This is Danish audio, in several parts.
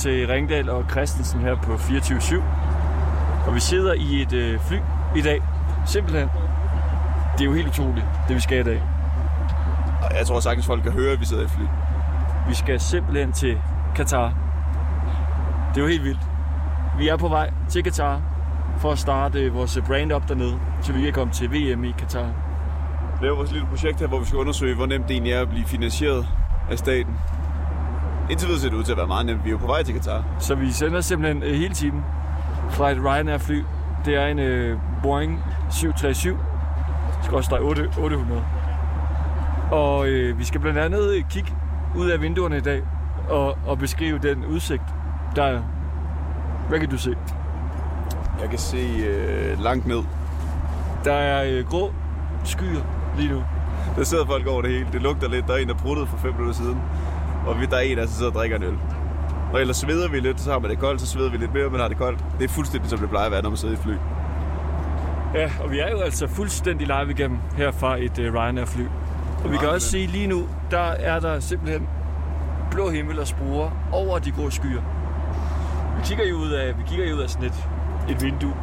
til Ringdal og Christensen her på 24 Og vi sidder i et øh, fly i dag. Simpelthen. Det er jo helt utroligt, det vi skal i dag. Jeg tror sagtens, folk kan høre, at vi sidder i et fly. Vi skal simpelthen til Katar. Det er jo helt vildt. Vi er på vej til Katar for at starte øh, vores brand op dernede, så vi kan komme til VM i Katar. Det er vores lille projekt her, hvor vi skal undersøge, hvor nemt det egentlig er at blive finansieret af staten. Indtil videre ser det ud til at være meget nemt. Vi er jo på vej til Katar. Så vi sender simpelthen øh, hele tiden fra et Ryanair-fly. Det er en øh, Boeing 737, skråstreg 8 800. Og øh, vi skal blandt andet øh, kigge ud af vinduerne i dag og, og beskrive den udsigt, der er. Hvad kan du se? Jeg kan se øh, langt ned. Der er øh, grå skyer lige nu. Der sidder folk over det hele. Det lugter lidt. Der er en, der pruttede for 5 minutter siden. Og vi, der er en, der sidder og drikker en øl. Og ellers sveder vi lidt, så har man det koldt, så sveder vi lidt mere, men har det koldt. Det er fuldstændig, som det plejer at være, når man sidder i fly. Ja, og vi er jo altså fuldstændig live igennem her fra et uh, Ryanair-fly. Og vi kan også se lige nu, der er der simpelthen blå himmel og spore over de grå skyer. Vi kigger jo ud af, vi kigger jo ud af sådan et, et vindue.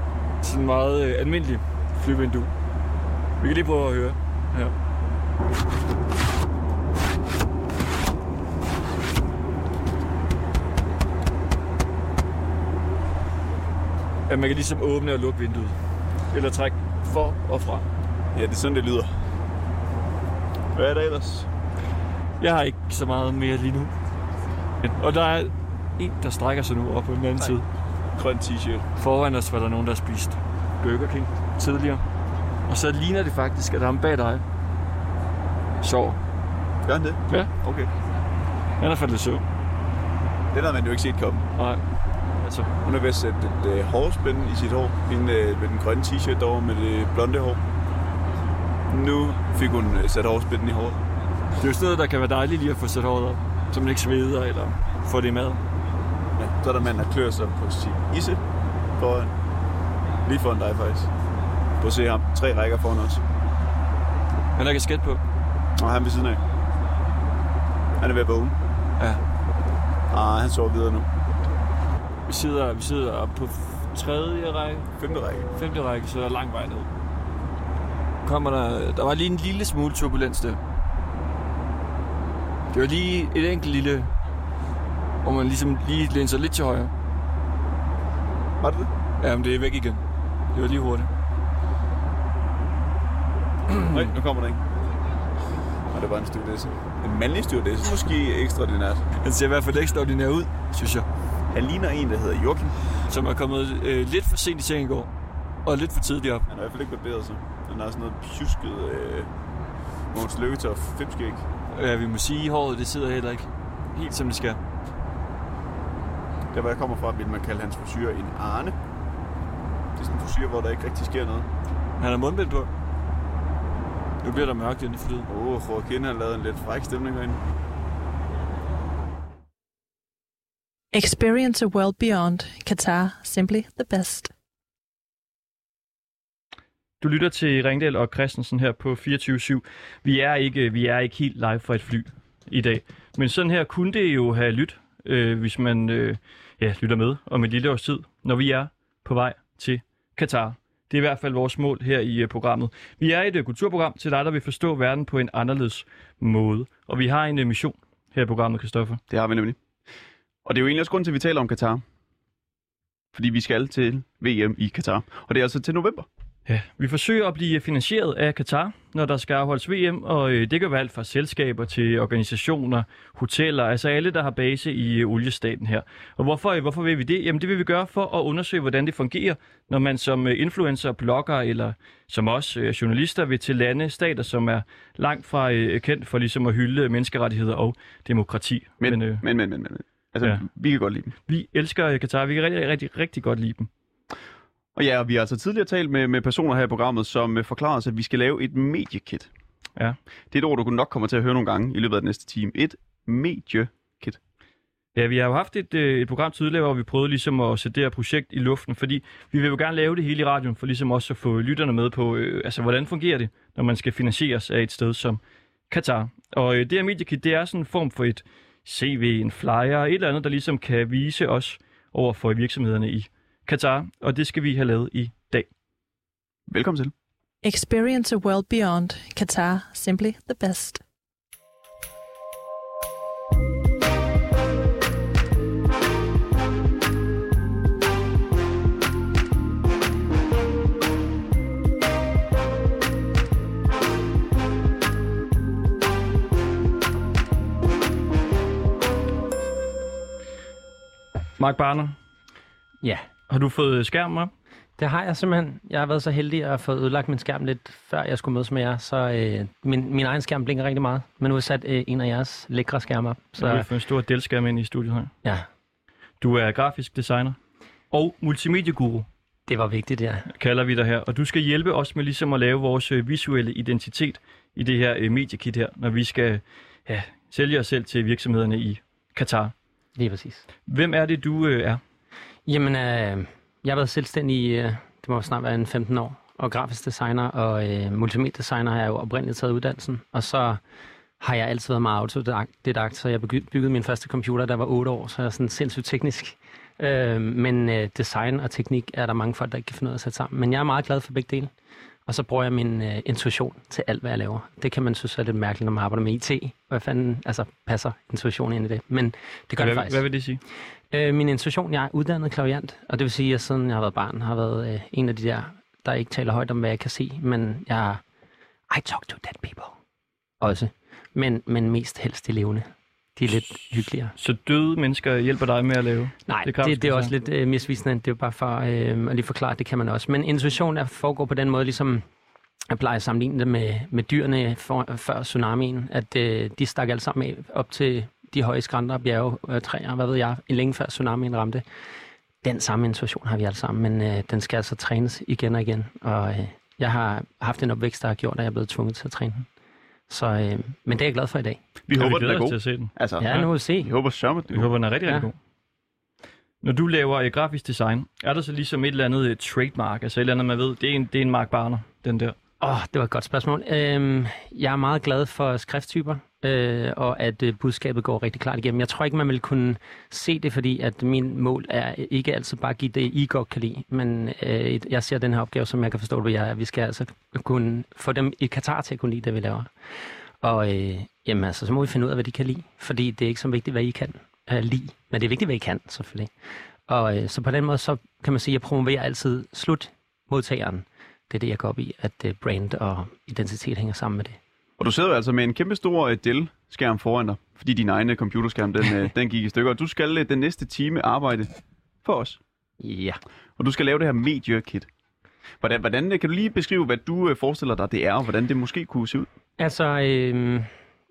Sådan et meget uh, almindeligt flyvindue. Vi kan lige prøve at høre her. At man kan ligesom åbne og lukke vinduet. Eller trække for og fra. Ja, det er sådan, det lyder. Hvad er der ellers? Jeg har ikke så meget mere lige nu. Og der er en, der strækker sig nu op på den anden side. Grøn t-shirt. Foran os var der nogen, der har spist Burger King tidligere. Og så ligner det faktisk, at ham bag dig sover. Gør han det? Ja, Okay. han er faldet i søvn. Det har man jo ikke set komme. Nej, altså, Hun er ved at sætte et øh, hårspænde i sit hår. Hende øh, med den grønne t-shirt derovre med det blonde hår. Nu fik hun øh, sat hårspænden i håret. det er jo noget, der kan være dejligt lige at få sat håret op. Så man ikke sveder eller får det i mad. Ja, så er der mand, der klør sig på sin isse foran. Lige foran dig faktisk. Prøv at se ham. Tre rækker foran os. Han har kasket på. Og han ved siden af. Han er ved at vågne. Ja. Ah, han sover videre nu. Vi sidder, vi sidder på tredje række, Femte række. femte række, så der er lang vej ned. Kommer der, der var lige en lille smule turbulens der. Det var lige et enkelt lille, hvor man ligesom lige læner sig lidt til højre. Var det det? Ja, men det er væk igen. Det var lige hurtigt. Nej, nu kommer der en. Og det var en stewardesse. En mandlig stewardesse. Måske ekstraordinært. Han ser i hvert fald ekstraordinær ud, synes jeg. Han ligner en, der hedder Joachim. Som er kommet øh, lidt for sent i seng i går. Og lidt for tidligt op. Han har i hvert fald ikke barberet sig. Han har sådan noget pjusket øh, Måns Lykketoft fipskæg. Ja, vi må sige, at håret det sidder heller ikke helt som det skal. Der hvor jeg kommer fra, vil man kalde hans frisyr en arne. Det er sådan en frisyr, hvor der ikke rigtig sker noget. Han har mundbind på. Nu bliver der mørkt inde i flyet. Åh, oh, Joaquin har lavet en lidt fræk stemning herinde. Experience a world beyond. Qatar, simply the best. Du lytter til Ringdal og Christensen her på 24 Vi er ikke vi er ikke helt live fra et fly i dag. Men sådan her kunne det jo have lyt, øh, hvis man øh, ja, lytter med om et lille års tid, når vi er på vej til Katar. Det er i hvert fald vores mål her i uh, programmet. Vi er et uh, kulturprogram til dig, der vil forstå verden på en anderledes måde. Og vi har en uh, mission her i programmet, Christoffer. Det har vi nemlig. Og det er jo egentlig også grund til, at vi taler om Katar. Fordi vi skal til VM i Katar. Og det er altså til november. Ja, vi forsøger at blive finansieret af Katar, når der skal afholdes VM, og øh, det kan være alt fra selskaber til organisationer, hoteller, altså alle, der har base i øh, oliestaten her. Og hvorfor, øh, hvorfor vil vi det? Jamen det vil vi gøre for at undersøge, hvordan det fungerer, når man som influencer, blogger eller som os journalister vil til lande, stater, som er langt fra kendt for ligesom at hylde menneskerettigheder og demokrati. Men, øh, men, men, men, men. Altså, Ja. vi kan godt lide dem. vi elsker øh, Katar, vi kan rigtig, rigtig, rigtig godt lide dem. Og ja, og vi har altså tidligere talt med, med personer her i programmet, som øh, forklarer os, at vi skal lave et mediekit. Ja. Det er et ord, du nok kommer til at høre nogle gange i løbet af den næste time. Et mediekit. Ja, vi har jo haft et, øh, et program tidligere, hvor vi prøvede ligesom at sætte det her projekt i luften, fordi vi vil jo gerne lave det hele i radioen, for ligesom også at få lytterne med på, øh, altså hvordan fungerer det, når man skal finansieres af et sted som Katar. Og øh, det her mediekit, det er sådan en form for et CV, en flyer, et eller andet, der ligesom kan vise os over for virksomhederne i Katar, og det skal vi have lavet i dag. Velkommen til. Experience a world beyond. Qatar, simply the best. Mark Barner, Ja, har du fået skærm op? det har jeg simpelthen. Jeg har været så heldig at få ødelagt min skærm lidt, før jeg skulle mødes med jer. Så øh, min, min egen skærm blinker rigtig meget. Men nu har jeg sat øh, en af jeres lækre skærme op. Så vi Så får en stor delskærm ind i studiet her. ja, Du er grafisk designer og multimedieguru, det var vigtigt, ja. kalder vi dig her. Og du skal hjælpe os med ligesom at lave vores øh, visuelle identitet i det her øh, mediekit her, når vi skal ja, sælge os selv til virksomhederne i Katar. Lige præcis. Hvem er det, du øh, er? Jamen, øh, jeg har været selvstændig, øh, det må snart være en 15 år, og grafisk designer og øh, multimediedesigner har jeg jo oprindeligt taget uddannelsen. Og så har jeg altid været meget autodidakt, så jeg byggede min første computer, der var 8 år, så jeg er sådan sindssygt teknisk. Øh, men øh, design og teknik er der mange folk, der ikke kan finde ud af at sætte sammen. Men jeg er meget glad for begge dele. Og så bruger jeg min øh, intuition til alt, hvad jeg laver. Det kan man synes er lidt mærkeligt, når man arbejder med IT. Hvad fanden altså, passer intuition ind i det? Men det gør hvad, det faktisk. hvad vil det sige? Øh, min intuition, jeg er uddannet klaviant, og det vil sige, at siden jeg har været barn, har været øh, en af de der, der ikke taler højt om, hvad jeg kan se, men jeg I talk to dead people også, men, men mest helst de levende. De er lidt hyggeligere. Så døde mennesker hjælper dig med at lave? Nej, Det det, det, er også lidt øh, misvisende. Det er bare for øh, at lige forklare, at det kan man også. Men intuition er foregår på den måde, ligesom jeg plejer at sammenligne det med, med dyrene for, før tsunamien, at øh, de stak alle sammen af op til de høje skrænter, bjerge, øh, træer, hvad ved jeg, længe før tsunamien ramte. Den samme intuition har vi alle sammen, men øh, den skal altså trænes igen og igen. Og øh, jeg har haft en opvækst, der har gjort, at jeg er blevet tvunget til at træne den. Så, øh, men det er jeg glad for i dag. Vi Ja, håber, vi den er os til god. at se den. Altså, Ja, nu vil vi se. vi håber sørme, den Vi er god. håber, den er rigtig, rigtig Ja. god. Når du laver øh, grafisk design, er der så ligesom et eller andet øh, trademark, altså et eller andet, man ved, det er en, det er en Mark Barner, den der. Åh, oh, det var et godt spørgsmål. Øhm, jeg er meget glad for skrifttyper, øh, og at øh, budskabet går rigtig klart igennem. Jeg tror ikke, man vil kunne se det, fordi at min mål er ikke altid bare at give det, I godt kan lide, men øh, jeg ser den her opgave, som jeg kan forstå, at jeg, vi skal altså kunne få dem i Katar til at kunne lide det, vi laver. Og øh, jamen, altså, så må vi finde ud af, hvad de kan lide, fordi det er ikke så vigtigt, hvad I kan øh, lide, men det er vigtigt, hvad I kan, selvfølgelig. Og øh, så på den måde, så kan man sige, at jeg promoverer altid slutmodtageren. Det er det, jeg går op i, at øh, brand og identitet hænger sammen med det. Og du sidder jo altså med en kæmpe stor uh, Dell-skærm foran dig, fordi din egen computerskærm, den, uh, den gik i stykker. Og du skal den næste time arbejde for os. Ja. Og du skal lave det her Media-kit. Hvordan, hvordan øh, kan du lige beskrive, hvad du forestiller dig, det er, og hvordan det måske kunne se ud? Altså, øh,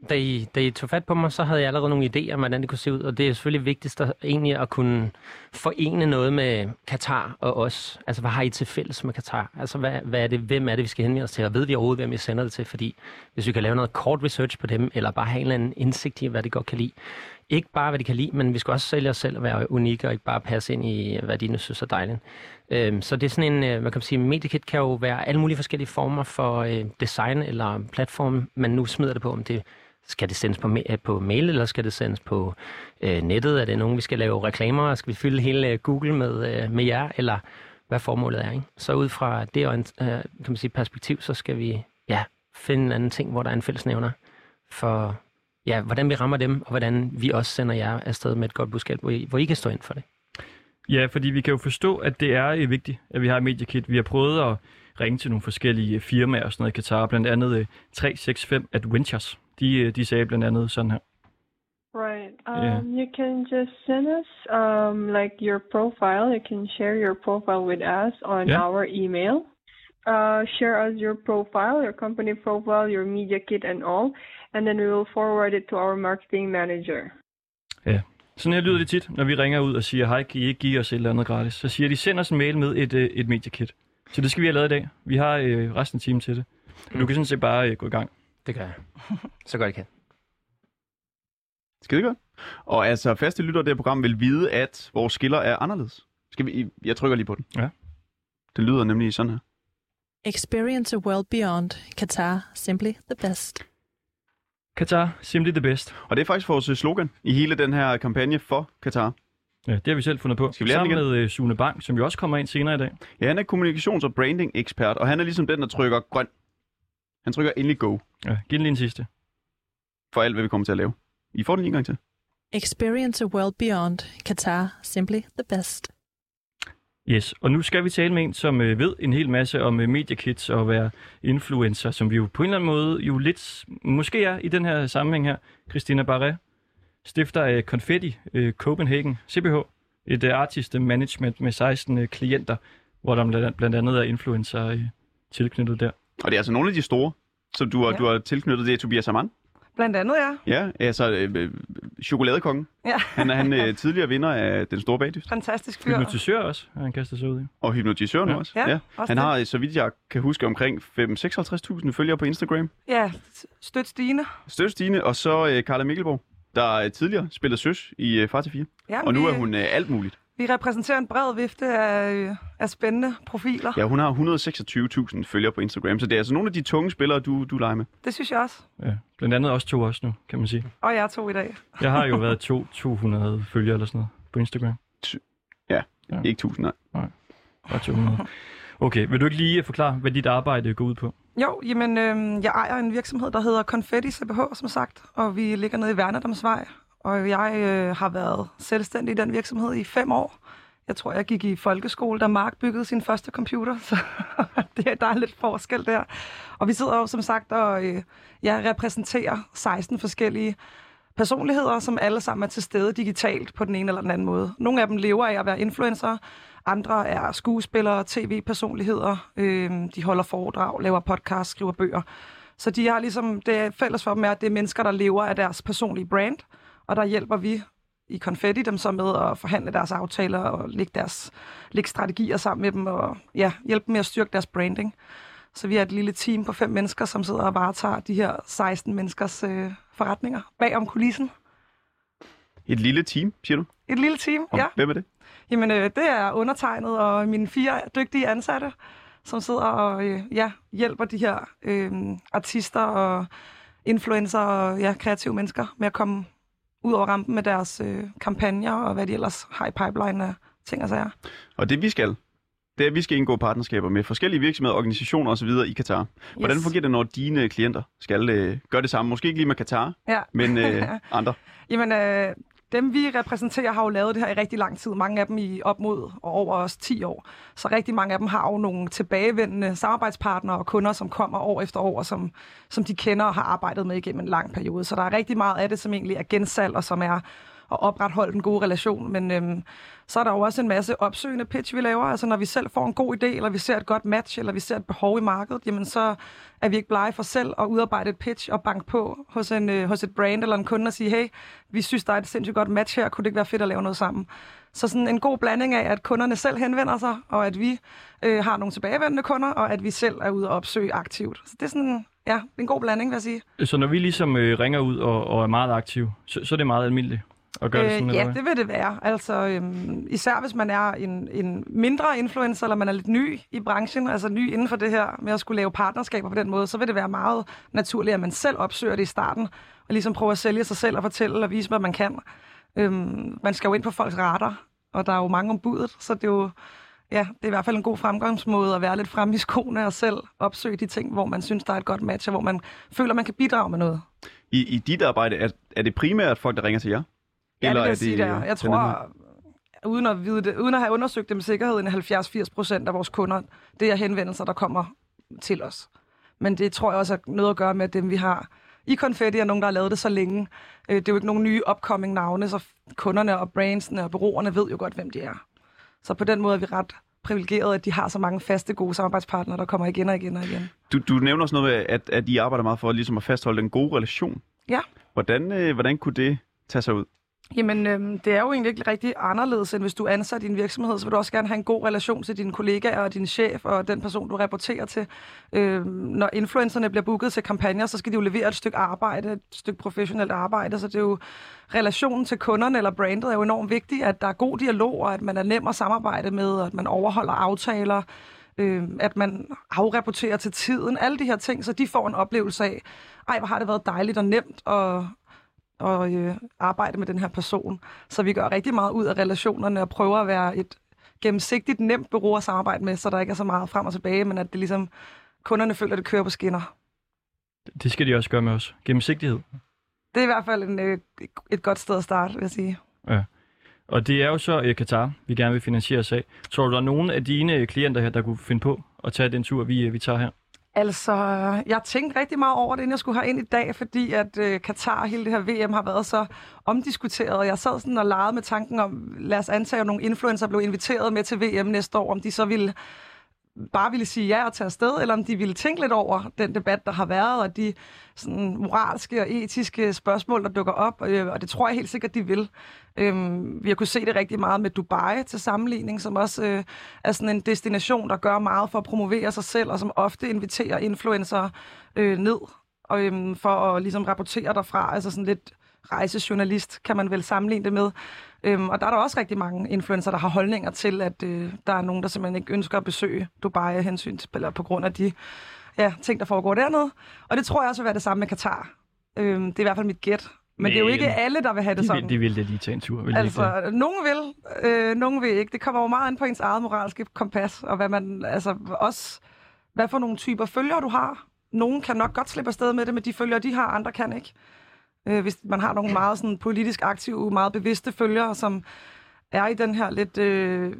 da, I, da I tog fat på mig, så havde jeg allerede nogle idéer om, hvordan det kunne se ud. Og det er selvfølgelig vigtigst at, egentlig at kunne forene noget med Katar og os. Altså, hvad har I til fælles med Katar? Altså, hvad, hvad er det, hvem er det, vi skal henvende os til? Og ved vi overhovedet, hvem vi sender det til? Fordi hvis vi kan lave noget kort research på dem, eller bare have en eller anden indsigt i, hvad de godt kan lide. Ikke bare, hvad de kan lide, men vi skal også sælge os selv og være unikke, og ikke bare passe ind i, hvad de nu synes er dejligt. Øhm, så det er sådan en, øh, hvad kan man sige, mediekit kan jo være alle mulige forskellige former for øh, design eller platform, man nu smider det på, om det skal det sendes på, ma- på mail, eller skal det sendes på øh, nettet? Er det nogen, vi skal lave reklamer? Skal vi fylde hele øh, Google med, øh, med jer? Eller hvad formålet er? Ikke? Så ud fra det og en, øh, kan man sige, perspektiv, så skal vi ja, finde en anden ting, hvor der er en fællesnævner for ja, hvordan vi rammer dem, og hvordan vi også sender jer afsted med et godt budskab, hvor I, hvor I kan stå ind for det. Ja, fordi vi kan jo forstå, at det er øh, vigtigt, at vi har et mediekit. Vi har prøvet at ringe til nogle forskellige øh, firmaer og sådan noget i Katar, blandt andet øh, 365 Adventures. De, øh, de sagde blandt andet sådan her. Right. Um, Yeah. You can just send us um, like your profile. You can share your profile with us on Yeah. our email. Uh, share us your profile, your company profile, your media kit, and all, and then we will forward it to our marketing manager. Sådan her lyder det tit, når vi ringer ud og siger, hej, kan I ikke give os et eller andet gratis? Så siger de, send os en mail med et, øh, et mediekit. Så det skal vi have lavet i dag. Vi har øh, resten af timen til det. Mm. Du kan sådan set bare øh, gå i gang. Det gør jeg. Så godt jeg kan. Skide godt. Og altså, faste lytter af det her program vil vide, at vores skiller er anderledes. Skal vi, jeg trykker lige på den. Ja. Det lyder nemlig sådan her. Experience a world beyond. Qatar, simply the best. Qatar, simply the best. Og det er faktisk vores øh, slogan i hele den her kampagne for Katar. Ja, det har vi selv fundet på. Skal vi Sammen med uh, Sune Bang, som jo også kommer ind senere i dag. Ja, han er kommunikations- og branding-ekspert, og han er ligesom den, der trykker grøn. Han trykker endelig go Ja, giv den lige en sidste. for alt, hvad vi kommer til at lave. I får den lige en gang til. Experience a world beyond. Qatar, simply the best. Yes, og nu skal vi tale med en, som øh, ved en hel masse om øh, mediekits og være influencer, som vi jo på en eller anden måde jo lidt, måske er i den her sammenhæng her. Christina Barre, stifter af Confetti øh, Copenhagen CBH, et øh, artist management med 16 øh, klienter, hvor der blandt- blandt andet er influencer øh, tilknyttet der. Og det er altså nogle af de store, som du har, Ja. du har tilknyttet. Det er Tobias Saman. Blandt andet, ja. Ja, altså øh, øh, chokoladekongen. Ja, Han er han øh, tidligere vinder af Den Store Bagdyst. fantastisk fyr. Hypnotisør også, har han kastet sig ud i. Og hypnotisør nu Ja. også. Ja, også Han det. har, øh, så vidt jeg kan huske, omkring 5-56.000 følgere på Instagram. Ja, støt Stine. Støt Stine, og så øh, Carla Mikkelborg, der øh, tidligere spillede søs i øh, Far til 4. Ja, Og nu er hun øh, alt muligt. Vi repræsenterer en bred vifte af, af spændende profiler. Ja, hun har 126.000 følgere på Instagram, så det er altså nogle af de tunge spillere, du, du leger med. Det synes jeg også. Ja, blandt andet også to også nu, kan man sige. Og jeg to i dag. Jeg har jo været to 200 følgere eller sådan noget på Instagram. Ja. Ikke 1000, nej. Bare 200. Okay, vil du ikke lige forklare, hvad dit arbejde går ud på? Jo, jamen, øh, jeg ejer en virksomhed, der hedder Confetti CBH, som sagt, og vi ligger nede i Værnedamsvej, og jeg øh, har været selvstændig i den virksomhed i fem år. Jeg tror, jeg gik i folkeskole, da Mark byggede sin første computer, så det, der er lidt forskel der. Og vi sidder jo som sagt og øh, jeg repræsenterer 16 forskellige personligheder, som alle sammen er til stede digitalt på den ene eller den anden måde. Nogle af dem lever af at være influencer, andre er skuespillere, tv-personligheder, øh, de holder foredrag, laver podcast, skriver bøger. Så de har ligesom, det er fælles for dem er, at det er mennesker, der lever af deres personlige brand, og der hjælper vi i Confetti dem så med at forhandle deres aftaler og lægge, deres, lægge strategier sammen med dem og ja, hjælpe dem med at styrke deres branding. Så vi er et lille team på fem mennesker, som sidder og varetager de her 16 menneskers øh, forretninger bag om kulissen. Et lille team, siger du? Et lille team, Og ja. Hvem er det? Jamen, øh, det er undertegnet og mine fire dygtige ansatte, som sidder og øh, ja, hjælper de her øh, artister og influencer og ja, kreative mennesker med at komme ud over rampen med deres øh, kampagner og hvad de ellers har i pipeline af ting og sager. Og det vi skal, det er, at vi skal indgå partnerskaber med forskellige virksomheder, organisationer osv. i Katar. Hvordan Yes. fungerer det, når dine klienter skal øh, gøre det samme? Måske ikke lige med Katar, Ja. men øh, andre. Jamen, øh, dem vi repræsenterer har jo lavet det her i rigtig lang tid. Mange af dem i op mod og over os 10 år. Så rigtig mange af dem har jo nogle tilbagevendende samarbejdspartnere og kunder, som kommer år efter år, som, som de kender og har arbejdet med igennem en lang periode. Så der er rigtig meget af det, som egentlig er gensalg og som er at opretholde en god relation. Men øhm, så er der jo også en masse opsøgende pitch, vi laver. Altså når vi selv får en god idé, eller vi ser et godt match, eller vi ser et behov i markedet, jamen så er vi ikke blege for selv at udarbejde et pitch og banke på hos, en, øh, hos et brand eller en kunde og sige, hey, vi synes, der er et sindssygt godt match her, kunne det ikke være fedt at lave noget sammen? Så sådan en god blanding af, at kunderne selv henvender sig, og at vi øh, har nogle tilbagevendende kunder, og at vi selv er ude og opsøge aktivt. Så det er sådan, ja, en god blanding, vil jeg sige. Så når vi ligesom øh, ringer ud og, og er meget aktive, så, så er det meget almindeligt at gøre det sådan? Øh, ja, det vil det være. Altså, øhm, især hvis man er en, en mindre influencer, eller man er lidt ny i branchen, altså ny inden for det her med at skulle lave partnerskaber på den måde, så vil det være meget naturligt, at man selv opsøger det i starten, og ligesom prøver at sælge sig selv og fortælle og vise, hvad man kan. Øhm, man skal jo ind på folks radar, og der er jo mange om budet, så det er jo ja, det er i hvert fald en god fremgangsmåde at være lidt fremme i skoene og selv opsøge de ting, hvor man synes, der er et godt match, og hvor man føler, man kan bidrage med noget. I, I dit arbejde, er, er det primært folk, der ringer til jer? Ja, det vil er jeg sige, det er. Jeg tror, uden at, vide det, uden at have undersøgt det med sikkerhed, en 70-80 procent af vores kunder, det er henvendelser, der kommer til os. Men det tror jeg også har noget at gøre med, at dem vi har i Confetti er nogen, der har lavet det så længe. Øh, Det er jo ikke nogen nye upcoming navne, så kunderne og brandsene og bureauerne ved jo godt, hvem de er. Så på den måde er vi ret privilegeret, at de har så mange faste, gode samarbejdspartnere, der kommer igen og igen og igen. Du, du nævner også noget med, at, at I arbejder meget for ligesom at fastholde den gode relation. Ja. Hvordan, øh, hvordan kunne det tage sig ud? Jamen, øhm, det er jo egentlig ikke rigtig anderledes, end hvis du er ansat i en virksomhed, så vil du også gerne have en god relation til dine kollegaer og din chef og den person, du rapporterer til. Øhm, når influencerne bliver booket til kampagner, så skal de jo levere et stykke arbejde, et stykke professionelt arbejde, så det er jo relationen til kunderne eller brandet er jo enormt vigtig, at der er god dialog, og at man er nem at samarbejde med, og at man overholder aftaler, øh, at man afrapporterer til tiden, alle de her ting, så de får en oplevelse af, ej, hvor har det været dejligt og nemt at, at øh, arbejde med den her person. Så vi gør rigtig meget ud af relationerne og prøver at være et gennemsigtigt, nemt bureau at samarbejde med, så der ikke er så meget frem og tilbage, men at det ligesom kunderne føler, at det kører på skinner. Det skal de også gøre med os. Gennemsigtighed. Det er i hvert fald en, øh, et godt sted at starte, vil jeg sige. Ja. Og det er jo så øh, Katar, vi gerne vil finansiere os af. Tror du, der er nogen af dine øh, klienter her, der kunne finde på at tage den tur, vi, øh, vi tager her? Altså, jeg tænkte rigtig meget over det, inden jeg skulle have ind i dag, fordi at øh, Katar og hele det her VM har været så omdiskuteret, og jeg sad sådan og legede med tanken om, lad os antage, at nogle influencer blev inviteret med til VM næste år, om de så ville bare ville sige ja og tage afsted, eller om de ville tænke lidt over den debat, der har været, og de sådan, moralske og etiske spørgsmål, der dukker op, øh, og det tror jeg helt sikkert, de vil. Øhm, vi har kunnet se det rigtig meget med Dubai til sammenligning, som også øh, er sådan en destination, der gør meget for at promovere sig selv, og som ofte inviterer influencer øh, ned og, øhm, for at ligesom rapportere derfra, altså sådan lidt rejsejournalist, kan man vel sammenligne det med. Øhm, og der er der også rigtig mange influencer, der har holdninger til, at øh, der er nogen, der simpelthen ikke ønsker at besøge Dubai af hensyn til, eller på grund af de ja, ting, der foregår dernede. Og det tror jeg også vil være det samme med Katar. Øhm, det er i hvert fald mit gæt. Men, Men det er jo ikke alle, der vil have det de sådan. Vil, de vil det lige tage en tur. Vil ikke det? Altså, nogen vil, øh, nogen vil ikke. Det kommer jo meget an på ens eget moralske kompas, og hvad man, altså også, hvad for nogle typer følgere du har. Nogen kan nok godt slippe afsted med det, men de følgere, de har, andre kan ikke. Øh, hvis man har nogle meget sådan, politisk aktive, meget bevidste følgere, som er i den her lidt, øh,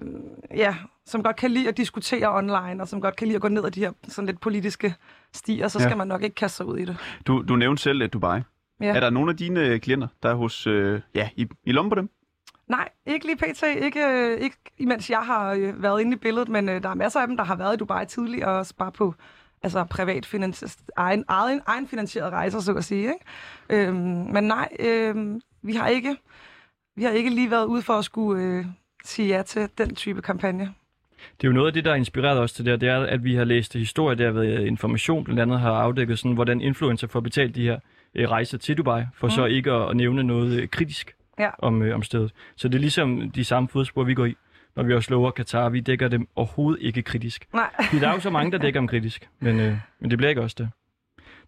ja, som godt kan lide at diskutere online, og som godt kan lide at gå ned ad de her sådan lidt politiske stier, så Ja. skal man nok ikke kaste sig ud i det. Du, du nævnte selv at Dubai. Ja. Er der nogle af dine øh, klienter, der er hos, øh, ja, i, i lommen på dem? Nej, ikke lige pt. Ikke, øh, ikke imens jeg har øh, været inde i billedet, men øh, der er masser af dem, der har været i Dubai tidligere, også bare på altså privat finansi- egen, egen, egen finansieret rejser, så at sige. Ikke? Øhm, men nej, øh, vi har ikke vi har ikke lige været ude for at skulle øh, sige ja til den type kampagne. Det er jo noget af det, der har inspireret os til det, her, det er, at vi har læst historie, der ved information, blandt andet har afdækket, sådan, hvordan influencer får betalt de her øh, rejser til Dubai, for mm. så ikke at, at nævne noget øh, kritisk Ja. om, øh, om stedet. Så det er ligesom de samme fodspor, vi går i, når vi også lover Katar. Vi dækker dem overhovedet ikke kritisk. Nej, Fordi der er jo så mange, der dækker dem kritisk, men, øh, men det bliver ikke også det.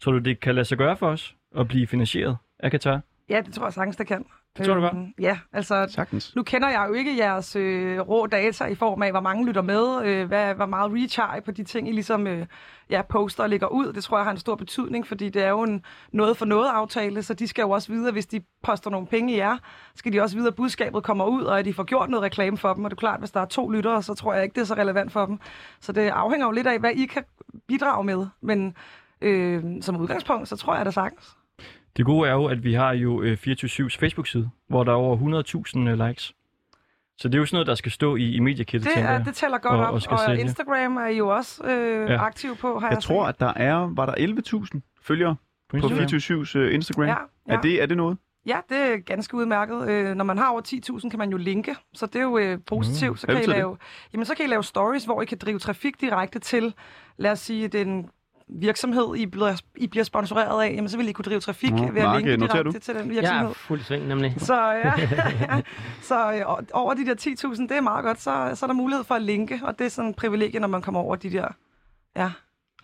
Tror du, det kan lade sig gøre for os at blive finansieret af Katar? ja, det tror jeg sagtens, det kan. Det tror du? Øhm, Ja, altså Sagtens. Nu kender jeg jo ikke jeres øh, rå data i form af, hvor mange lytter med, øh, hvad, hvor meget reach har I på de ting, I ligesom øh, ja, poster og lægger ud. Det tror jeg har en stor betydning, fordi det er jo en noget for noget aftale, så de skal jo også vide, at hvis de poster nogle penge i jer, skal de også vide, at budskabet kommer ud, og at de får gjort noget reklame for dem. Og det er klart, hvis der er to lyttere, så tror jeg ikke, det er så relevant for dem. Så det afhænger jo lidt af, hvad I kan bidrage med. Men øh, som udgangspunkt, så tror jeg da sagtens. Det gode er jo, at vi har jo øh, 24-7's Facebook-side, hvor der er over 100.000 øh, likes. Så det er jo sådan noget, der skal stå i, i mediekittet, Det, tænker er, jeg. det tæller godt Og- op, og og, sælge. Instagram er jo også øh, Ja. aktiv på, har jeg, Jeg tror, set. at der er, var der 11.000 følgere på Instagram. 24-7's uh, Instagram. Ja, ja. Er, det, er det noget? Ja, det er ganske udmærket. Øh, når man har over 10.000, kan man jo linke, så det er jo øh, positivt. Mm. Så, kan I det? lave, jamen, så kan I lave stories, hvor I kan drive trafik direkte til, lad os sige, den virksomhed, I bliver, I bliver sponsoreret af, jamen, så vil I kunne drive trafik Nå, ved at linke direkte du? til den Jeg virksomhed. er fuld sving, nemlig. Så, ja, så øh, over de der 10.000, det er meget godt. Så, så er der mulighed for at linke, og det er sådan en privilegie, når man kommer over de der... Ja,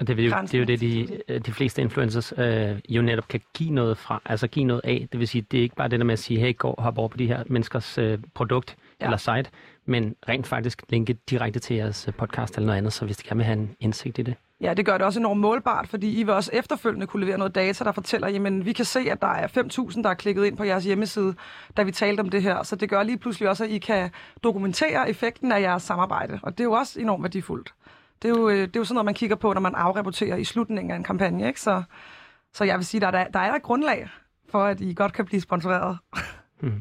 Og det er, jo, det er jo det, de, grænsen. de fleste influencers øh, jo netop kan give noget fra, altså give noget af. Det vil sige, det er ikke bare det der med at sige, hey, gå hop over på de her menneskers øh, produkt Ja. ja. eller site, men rent faktisk linke direkte til jeres øh, podcast eller noget andet, så hvis de gerne vil have en indsigt i det. Ja, det gør det også enormt målbart, fordi I vil også efterfølgende kunne levere noget data, der fortæller, jamen vi kan se, at der er 5.000, der er klikket ind på jeres hjemmeside, da vi talte om det her. Så det gør lige pludselig også, at I kan dokumentere effekten af jeres samarbejde, og det er jo også enormt værdifuldt. Det er jo, øh, det er jo sådan noget, man kigger på, når man afrapporterer i slutningen af en kampagne, ikke? Så, så jeg vil sige, der er, der er et grundlag for, at I godt kan blive sponsoreret.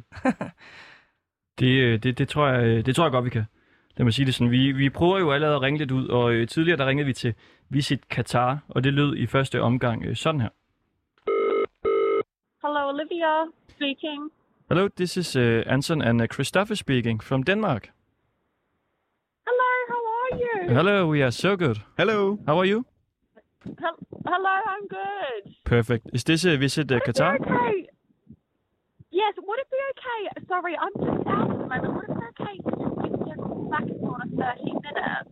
Det, øh, det, det, tror jeg, øh, det tror jeg godt, vi kan. Lad mig sige det sådan. Vi, vi prøver jo allerede at ringe lidt ud, og øh, tidligere der ringede vi til Visit Qatar, og det lød i første omgang øh, sådan her. Hello, Olivia speaking. Hello, this is uh, Anton and uh, Christopher speaking from Denmark. Hello, how are you? Hello, we are so good. Hello. How are you? Hel- Hello, I'm good. Perfect. Is this a Visit uh, Would it be Qatar? okay? Yes, would it be okay? Sorry, I'm just out at the moment. Would it be okay to just give me a call back in sort of 30 minutes?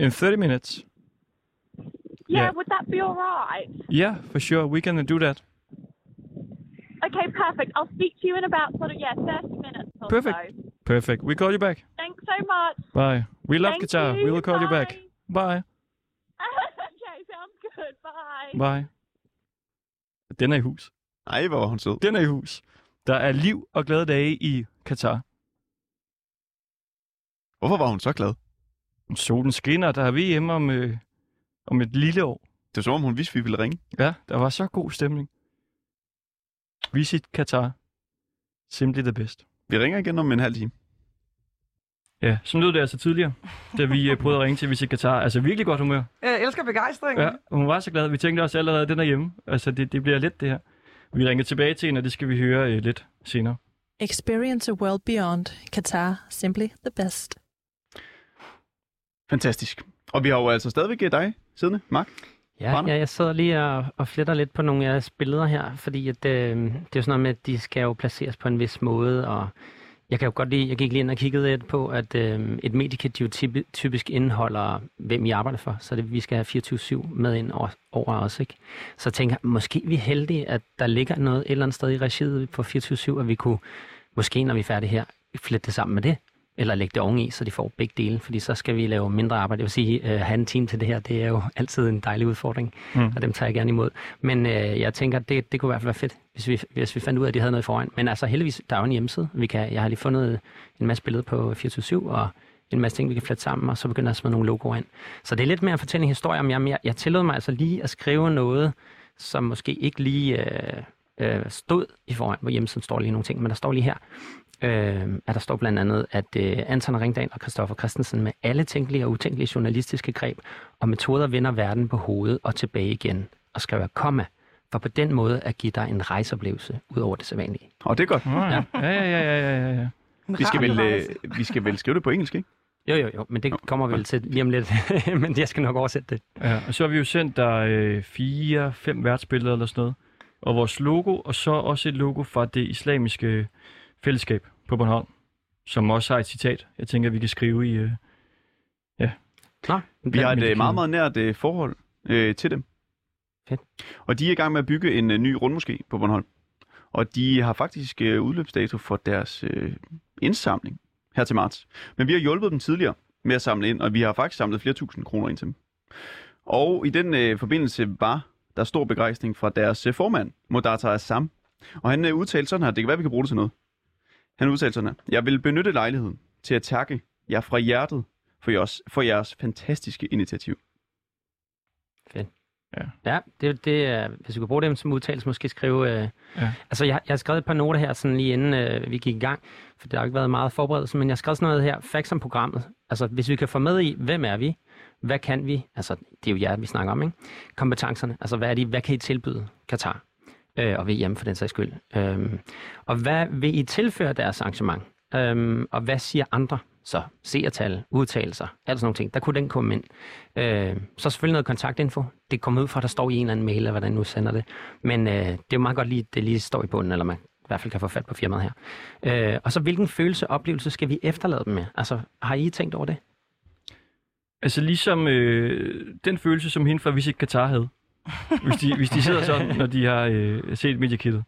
In 30 minutes. Yeah, Yeah. would that be all right? Yeah, for sure. We can do that. Okay, perfect. I'll speak to you in about sort of yeah, thirty minutes or Perfect. so. Perfect. We call you back. Thanks so much. Bye. We love Thank guitar. you. We will call you back. Bye. Bye. okay, sounds good. Bye. Bye. Den er i hus. Ej, hvor var hun sød. Den er i hus. Der er liv og glade dage i Katar. Hvorfor var hun så glad? Solen skinner, der er VM om, øh, om et lille år. Det var som om, hun vidste, vi ville ringe. Ja, der var så god stemning. Visit Katar. Simply the best. Vi ringer igen om en halv time. Ja, sådan lød det altså tidligere, da vi øh, prøvede at ringe til Visit Katar. Altså virkelig godt humør. Jeg elsker begejstringen. Ja, hun var så glad. Vi tænkte også allerede, at den er hjemme. Altså, det, det bliver let, det her. Vi ringer tilbage til hende, og det skal vi høre øh, lidt senere. Experience a world beyond. Qatar, simply the best. Fantastisk. Og vi har jo altså stadigvæk øh, dig siddende, Mark. Ja, Brænder? ja, jeg sidder lige og, og fletter lidt på nogle af jeres billeder her, fordi at, øh, det er jo sådan noget med, at de skal jo placeres på en vis måde, og jeg kan jo godt lide, jeg gik lige ind og kiggede lidt på, at øh, et medikit jo typ, typisk indeholder, hvem I arbejder for, så det, vi skal have 24-7 med ind over, over os, ikke? Så jeg tænker, måske vi er heldige, at der ligger noget et eller andet sted i regiet på 24-7, at vi kunne, måske når vi er færdige her, flette det sammen med det, eller lægge det oveni, så de får begge dele, fordi så skal vi lave mindre arbejde. Jeg vil sige, at øh, have en team til det her, det er jo altid en dejlig udfordring, Mm. og dem tager jeg gerne imod. Men øh, jeg tænker, det, det kunne i hvert fald være fedt, hvis vi, hvis vi fandt ud af, at de havde noget i forvejen. Men altså heldigvis, der er jo en hjemmeside. Vi kan, jeg har lige fundet en masse billeder på 24 og en masse ting, vi kan flette sammen, og så begynder jeg at smide nogle logoer ind. Så det er lidt mere at fortælle en historie om jer, men jeg, jeg tillod mig altså lige at skrive noget, som måske ikke lige øh, øh, stod i forvejen, hvor hjemmesiden står lige nogle ting, men der står lige her, øh, at der står blandt andet, at øh, Anton Ringdal og Christoffer Christensen med alle tænkelige og utænkelige journalistiske greb og metoder vender verden på hovedet og tilbage igen, og skriver komma, for på den måde at give dig en rejseoplevelse ud over det sædvanlige. Og det er godt. Ja, ja, ja, ja, ja, ja, ja. Vi skal, vel, øh, vi skal vel skrive det på engelsk, ikke? Jo, jo, jo, men det kommer vi vel til lige om lidt, men jeg skal nok oversætte det. Ja, og så har vi jo sendt dig øh, fire, fem værtsbilleder eller sådan noget. Og vores logo, og så også et logo fra det islamiske fællesskab på Bornholm, som også har et citat, jeg tænker, vi kan skrive i... Øh, Nå, Vi har et øh, meget, meget nært øh, forhold øh, til dem. Fedt. Og de er i gang med at bygge en øh, ny rundmoské på Bornholm. Og de har faktisk øh, udløbsdato for deres øh, indsamling her til marts. Men vi har hjulpet dem tidligere med at samle ind, og vi har faktisk samlet flere tusind kroner ind til dem. Og i den øh, forbindelse var der stor begejstring fra deres øh, formand, Modata Assam. Og han øh, udtalte sådan her, det kan være, vi kan bruge det til noget. Han udtalte sådan her, jeg vil benytte lejligheden til at takke jer fra hjertet for jeres, for jeres fantastiske initiativ. Ja, det, det er, hvis vi kunne bruge dem som udtalelse, måske skrive... Øh, Ja. ja. Altså, jeg, jeg har skrevet et par noter her, sådan lige inden øh, vi gik i gang, for det har ikke været meget forberedelse, men jeg har skrevet sådan noget her, facts om programmet. Altså, hvis vi kan få med i, hvem er vi? Hvad kan vi? Altså, det er jo jer, vi snakker om, ikke? Kompetencerne. Altså, hvad er de? Hvad kan I tilbyde Katar? Øh, og VM for den sags skyld. Øhm, og hvad vil I tilføre deres arrangement? Øhm, og hvad siger andre? Så seertal, udtalelser, alt sådan nogle ting. Der kunne den komme ind. Øh, så selvfølgelig noget kontaktinfo. Det kommer ud fra, at der står i en eller anden mail, eller hvordan nu sender det. Men øh, det er jo meget godt lige, det lige står i bunden, eller man i hvert fald kan få fat på firmaet her. Øh, og så hvilken følelse oplevelse skal vi efterlade dem med? Altså, har I tænkt over det? altså ligesom øh, den følelse, som hende fra Visit Qatar havde. Hvis de, hvis de sidder sådan, når de har øh, set mediekittet.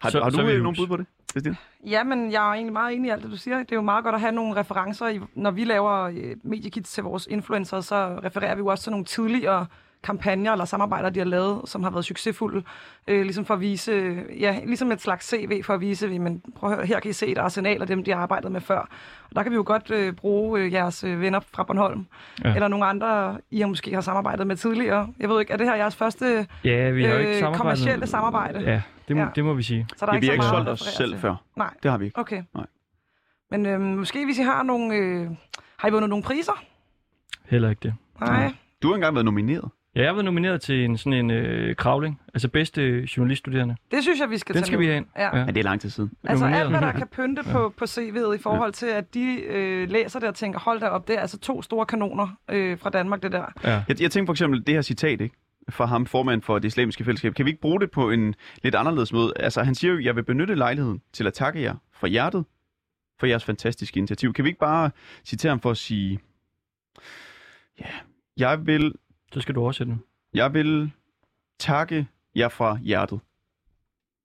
Har, Så- har du er øh, nogle hus. bud på det, Christine? Ja, men jeg er egentlig meget enig i alt det, du siger. Det er jo meget godt at have nogle referencer. I, når vi laver øh, mediekits til vores influencer, så refererer vi jo også til nogle tidligere kampagner eller samarbejder, de har lavet, som har været succesfulde. Øh, ligesom for at vise, ja, ligesom et slags CV for at vise, men prøv at høre, her kan I se et arsenal af dem, de har arbejdet med før. Og der kan vi jo godt øh, bruge øh, jeres øh, venner fra Bornholm, Ja. eller nogle andre, I har måske har samarbejdet med tidligere. Jeg ved ikke, er det her jeres første, Ja, vi har jo ikke Øh, samarbejdet. kommercielle samarbejde. Ja, det må, Ja. det må vi sige. så der er Ja, vi ikke har så ikke solgt os selv til. før. Nej. Det har vi ikke. Okay. Nej. Men øhm, måske hvis I har nogle... Øh, har I vundet nogle priser? Heller ikke det. Nej. Du har engang været nomineret. Ja, jeg været nomineret til en sådan en øh, kravling. Altså bedste journaliststuderende. Det synes jeg, vi skal Den tage skal nu. vi have ind. Ja. Ja. Men det er lang tid siden. Altså alt, hvad der kan pynte på, på CV'et i forhold til, at de øh, læser det og tænker, hold da op, det er altså to store kanoner øh, fra Danmark, det der. Ja. Jeg, jeg tænker for eksempel det her citat, ikke? fra ham, formand for det islamiske fællesskab. Kan vi ikke bruge det på en lidt anderledes måde? Altså, han siger jo, jeg vil benytte lejligheden til at takke jer fra hjertet for jeres fantastiske initiativ. Kan vi ikke bare citere ham for at sige, ja, Jeg vil, Så skal du oversætte den. jeg vil takke jer fra hjertet.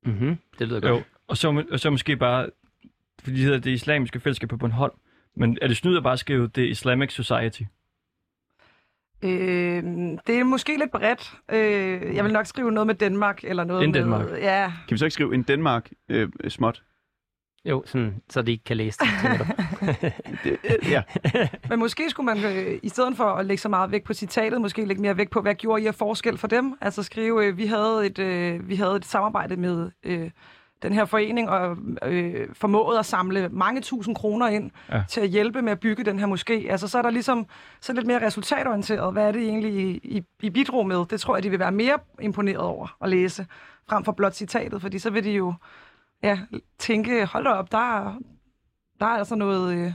Mm-hmm. Det lyder godt. Jo. Og så, og så måske bare, fordi det hedder det islamiske fællesskab på Bornholm, men er det snyd at bare skrive det Islamic Society? Øh, det er måske lidt bredt. Øh, jeg vil nok skrive noget med Danmark, eller noget En med... Danmark. Ja, Kan vi så ikke skrive en Danmark øh, småt? Jo, sådan, så de ikke kan læse det. øh, ja. men måske skulle man, øh, i stedet for at lægge så meget vægt på citatet, måske lægge mere vægt på, hvad gjorde I af forskel for dem? Altså skrive, øh, vi, havde et, øh, vi havde et samarbejde med øh, den her forening, og øh, formåede at samle mange tusind kroner ind Ja. ja. til at hjælpe med at bygge den her moské. Altså så er der ligesom så lidt mere resultatorienteret. Hvad er det egentlig, I, I, I bidrog med? Det tror jeg, de vil være mere imponeret over at læse, frem for blot citatet, fordi så vil de jo ja, tænke, hold da op, der er, der er altså noget, øh,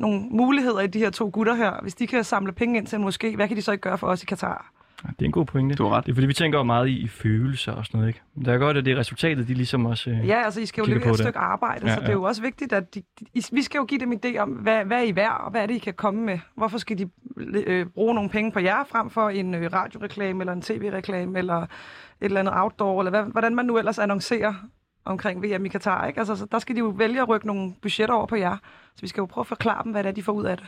nogle muligheder i de her to gutter her. Hvis de kan samle penge ind til en moské, hvad kan de så ikke gøre for os i Katar? Ja, Det er en god pointe. Du har ret. Det er fordi, vi tænker jo meget i, i følelser og sådan noget, ikke? Men det er godt, at det er resultatet, de ligesom også... Øh... Ja, altså I skal jo levere et det. stykke arbejde, Ja, ja, så det er ja. jo også vigtigt, at de, de, vi skal jo give dem en idé om, hvad, hvad er I værd, og hvad er det, I kan komme med. Hvorfor skal de øh, bruge nogle penge på jer, frem for en øh, radioreklame, eller en tv-reklame, eller et eller andet outdoor, eller hvad, hvordan man nu ellers annoncerer omkring VM i Katar. Ikke? Altså, så der skal de jo vælge at rykke nogle budgetter over på jer. Så vi skal jo prøve at forklare dem, hvad det er, de får ud af det.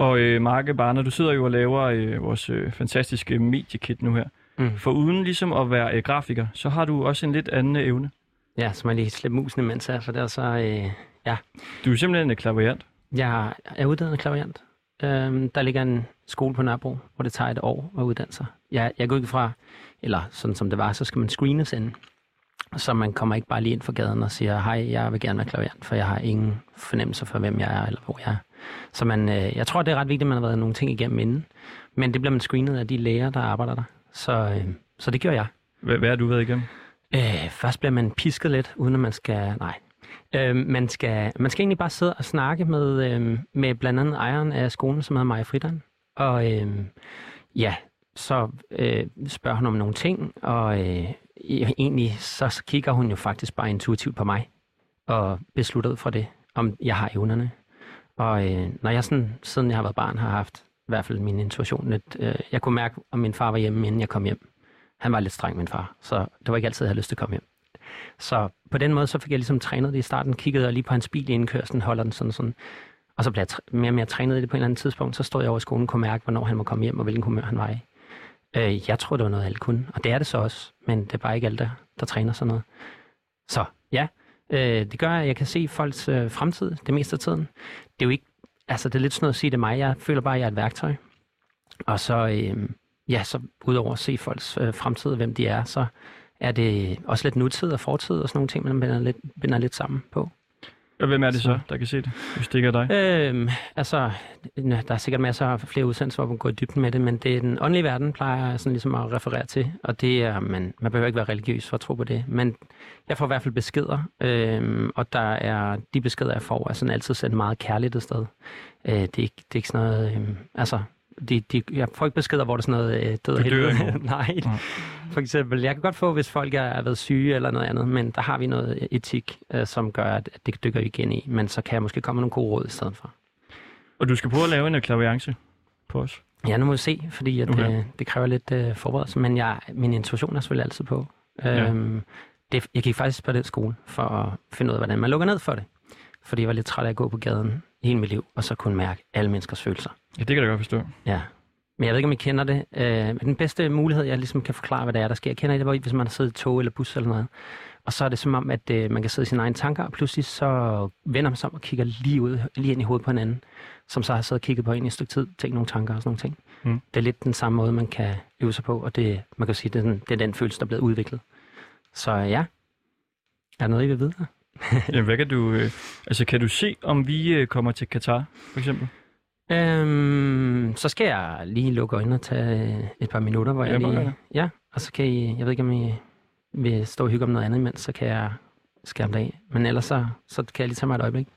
Og øh, Marke Barner, du sidder jo og laver øh, vores øh, fantastiske mediekit nu her. Mm. For uden ligesom at være øh, grafiker, så har du også en lidt anden øh, evne. Ja, så må jeg lige slippe musen imens her, for det er så... Øh, Du er simpelthen en klaverjant. jeg er uddannet klaverjant. Øhm, der ligger en skole på Nørrebro, hvor det tager et år at uddanne sig. Jeg, jeg går ikke fra, eller sådan som det var, så skal man screenes ind. Så man kommer ikke bare lige ind for gaden og siger, hej, jeg vil gerne være klaverjant, for jeg har ingen fornemmelse for, hvem jeg er eller hvor jeg er. Så man, øh, jeg tror, det er ret vigtigt, at man har været nogle ting igennem inden. Men det bliver man screenet af de læger, der arbejder der. Så, øh, så det gør jeg. Hvad, hvad har du været igennem? Øh, først bliver man pisket lidt, uden at man skal... Nej. Øh, man, skal, man skal egentlig bare sidde og snakke med, øh, med blandt andet ejeren af skolen, som hedder Maja Fridan. Og øh, ja, så øh, spørger hun om nogle ting, og øh, egentlig så kigger hun jo faktisk bare intuitivt på mig, og beslutter ud fra det, om jeg har evnerne. Og øh, når jeg sådan, siden jeg har været barn, har haft i hvert fald min intuition lidt... Øh, jeg kunne mærke, om min far var hjemme, inden jeg kom hjem. Han var lidt streng, min far, så det var ikke altid, jeg havde lyst til at komme hjem. Så på den måde, så fik jeg ligesom trænet det i starten, kiggede jeg lige på hans bil i indkørslen, holder den sådan sådan. Og så blev jeg tr- mere og mere trænet i det på et eller andet tidspunkt. Så stod jeg over i skolen og kunne mærke, hvornår han må komme hjem, og hvilken humør han var i. Øh, jeg tror, det var noget, alle kunne. Og det er det så også. Men det er bare ikke alle, der, der træner sådan noget. Så ja, øh, det gør, at jeg kan se folks øh, fremtid det meste af tiden. Det er jo ikke, altså det er lidt sådan noget at sige det er mig. Jeg føler bare, at jeg er et værktøj. Og så, øh, ja, så udover at se folks øh, fremtid, hvem de er, så er det også lidt nutid og fortid og sådan nogle ting, man binder lidt, binder lidt sammen på. Og hvem er det så, der kan se det, hvis det ikke er dig? Øhm, altså, der er sikkert masser af flere udsendelser, hvor man går i dybden med det, men det er den åndelige verden, plejer jeg sådan ligesom at referere til, og det er, man, man behøver ikke være religiøs for at tro på det, men jeg får i hvert fald beskeder, øhm, og der er, de beskeder, jeg får, er sådan altid sendt meget kærligt et sted. Øh, det, er ikke, det er ikke sådan noget, øhm, altså, de, de, jeg får ikke beskeder, hvor der er sådan noget øh, død og helvede. Nej, Nej. for eksempel. Jeg kan godt få, hvis folk er, været syge eller noget andet, men der har vi noget etik, øh, som gør, at at det dykker vi igen i. Men så kan jeg måske komme med nogle gode råd i stedet for. Og du skal prøve at lave en klaverjance på os. Ja, nu må vi se, fordi at, Okay. øh, det kræver lidt øh, forberedelse, men jeg, min intuition er selvfølgelig altid på. Ja. Øhm, det, jeg gik faktisk på den skole for at finde ud af, hvordan man lukker ned for det. Fordi jeg var lidt træt af at gå på gaden hele mit liv, og så kunne mærke alle menneskers følelser. Ja, det kan jeg godt forstå. Ja. Men jeg ved ikke, om I kender det. Øh, den bedste mulighed, jeg ligesom kan forklare, hvad det er, der sker. Jeg kender I det, hvor I- hvis man har siddet i tog eller bus eller noget. Og så er det som om, at øh, man kan sidde i sine egne tanker, og pludselig så vender man sig om og kigger lige, ud, lige ind i hovedet på hinanden, som så har siddet og kigget på en i et stykke tid, tænkt nogle tanker og sådan nogle ting. Mm. Det er lidt den samme måde, man kan øve sig på, og det, man kan sige, det er, den, det er den følelse, der er blevet udviklet. Så ja, er der noget, I vil vide? Jamen, hvad kan du... Øh, altså, kan du se, om vi øh, kommer til Katar, for eksempel? Øhm, så skal jeg lige lukke øjnene og tage øh, et par minutter, hvor Ja, jeg er lige... det? Ja, og så kan I... Jeg ved ikke, om I vil stå og hygge om noget andet imens, så kan jeg skærme det af. Men ellers så, så kan jeg lige tage mig et øjeblik.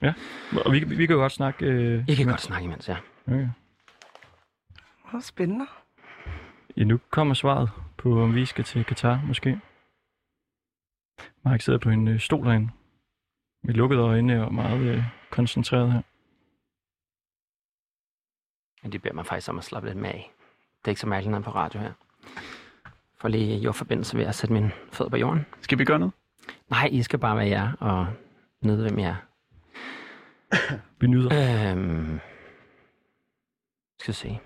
Og vi, vi kan jo godt snakke... Øh, I kan godt snakke imens, ja. Okay. Hvor spændende. Ja, nu kommer svaret på, om vi skal til Katar, måske. Mark sidder på en øh, stol herinde. Med lukkede øjne og meget øh, koncentreret her. Men det beder mig faktisk om at slappe lidt med af. Det er ikke så mærkeligt, når jeg er på radio her. For lige jordforbindelse ved at sætte min fødder på jorden. Skal vi gøre noget? Nej, I skal bare være jer og nyde, hvem jeg er. Vi nyder. Øhm, skal se.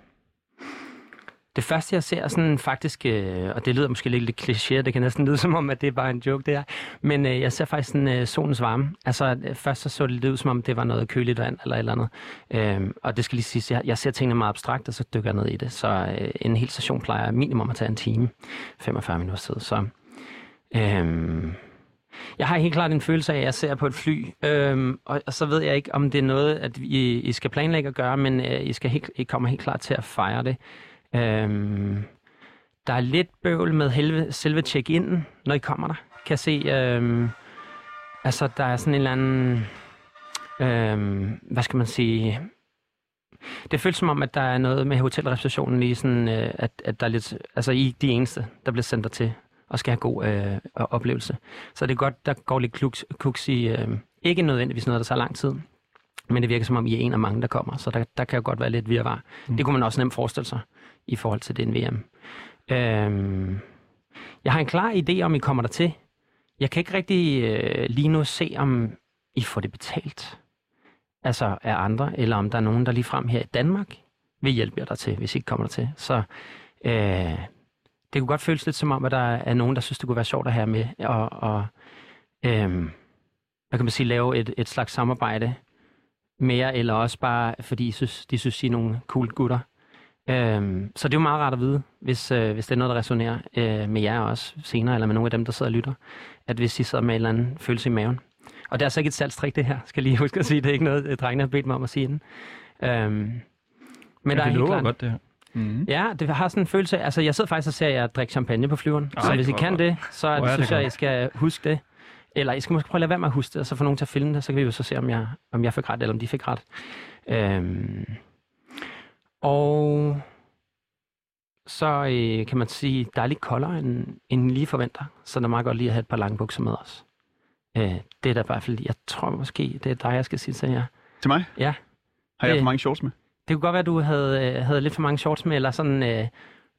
Det første, jeg ser sådan faktisk, øh, og det lyder måske lidt, lidt kliché, det kan næsten lyde som om, at det er bare en joke, det er, Men øh, jeg ser faktisk sådan, øh, solens varme. Altså øh, først så, så det lidt ud som om, det var noget køligt vand eller et eller andet. Øhm, og det skal lige sige, jeg, jeg ser tingene meget abstrakt, og så dykker jeg ned i det. Så øh, en hel station plejer minimum at tage en time, 45 minutter tid. Så øhm, jeg har helt klart en følelse af, at jeg ser på et fly, øhm, og, og så ved jeg ikke, om det er noget, at I, I skal planlægge at gøre, men øh, I, skal helt, I kommer helt klart til at fejre det. Øhm, der er lidt bøvl med helve, selve check-in, når I kommer der. Kan jeg se, øhm, altså der er sådan en eller anden, øhm, hvad skal man sige, det føles som om, at der er noget med hotelreceptionen lige sådan, øh, at, at der er lidt, altså I er de eneste, der bliver sendt der til og skal have god øh, oplevelse. Så det er godt, der går lidt kluks, kuks i, øh, ikke nødvendigvis noget, der tager lang tid, men det virker som om, I er en af mange, der kommer, så der, der kan jo godt være lidt virvar. Mm. Det kunne man også nemt forestille sig i forhold til den VM. Øhm, jeg har en klar idé om, I kommer der til. Jeg kan ikke rigtig øh, lige nu se, om I får det betalt. Altså af andre, eller om der er nogen, der lige frem her i Danmark vil hjælpe jer der til, hvis I ikke kommer der til. Så øh, det kunne godt føles lidt som om, at der er nogen, der synes, det kunne være sjovt at have med, og, og øh, hvad kan man sige, lave et, et slags samarbejde mere, eller også bare, fordi de synes, de synes, I er nogle cool gutter. Øhm, så det er jo meget rart at vide, hvis, øh, hvis det er noget, der resonerer øh, med jer også senere, eller med nogle af dem, der sidder og lytter, at hvis I sidder med en eller anden følelse i maven. Og det er altså ikke et salgstrik, det her, skal jeg lige huske at sige. Det er ikke noget, øh, drengene har bedt mig om at sige den. Øhm, men Ja, der er det helt lover klart, godt, det her. Mm. Ja, det har sådan en følelse af, altså jeg sidder faktisk og ser jer drikke champagne på flyveren. Ej, så hvis I kan godt. det, så er det synes jeg, godt. I skal huske det. Eller I skal måske prøve at lade være med at huske det, og så få nogen til at filme det, så kan vi jo så se, om jeg, om jeg fik ret, eller om de fik ret. Øhm, og så øh, kan man sige, der er lidt koldere, end, end lige forventer, så det er meget godt lige at have et par lange bukser med os. Øh, det er da i hvert fald, jeg tror måske, det er dig, jeg skal sige til jer. Til mig? Ja. Har jeg Det- for mange shorts med? Det kunne godt være, at du havde, øh, havde lidt for mange shorts med, eller sådan, øh,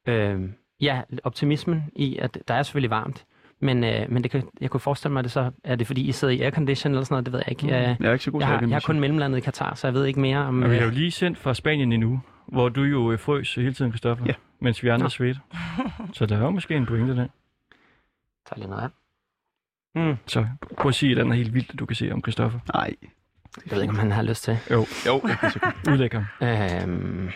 øh, ja, optimismen i, at der er selvfølgelig varmt. Men, øh, men det kan, jeg kunne forestille mig, at det så er det, fordi I sidder i aircondition eller sådan noget, det ved jeg ikke. Jeg, Jeg er ikke så god jeg, til jeg har kun mellemlandet i Katar, så jeg ved ikke mere om... Og vi har Øh, jo lige sendt fra Spanien en uge, hvor du jo øh, frøs hele tiden, Christoffer, Ja. mens vi andre Nå. svedte. Så der er jo måske en pointe der. tager lige noget af. Hmm, Så prøv at sige et andet helt vildt, du kan se om Christoffer. Nej. jeg ved ikke, om han har lyst til. Jo, okay, så godt. Udlæg ham. Øhm,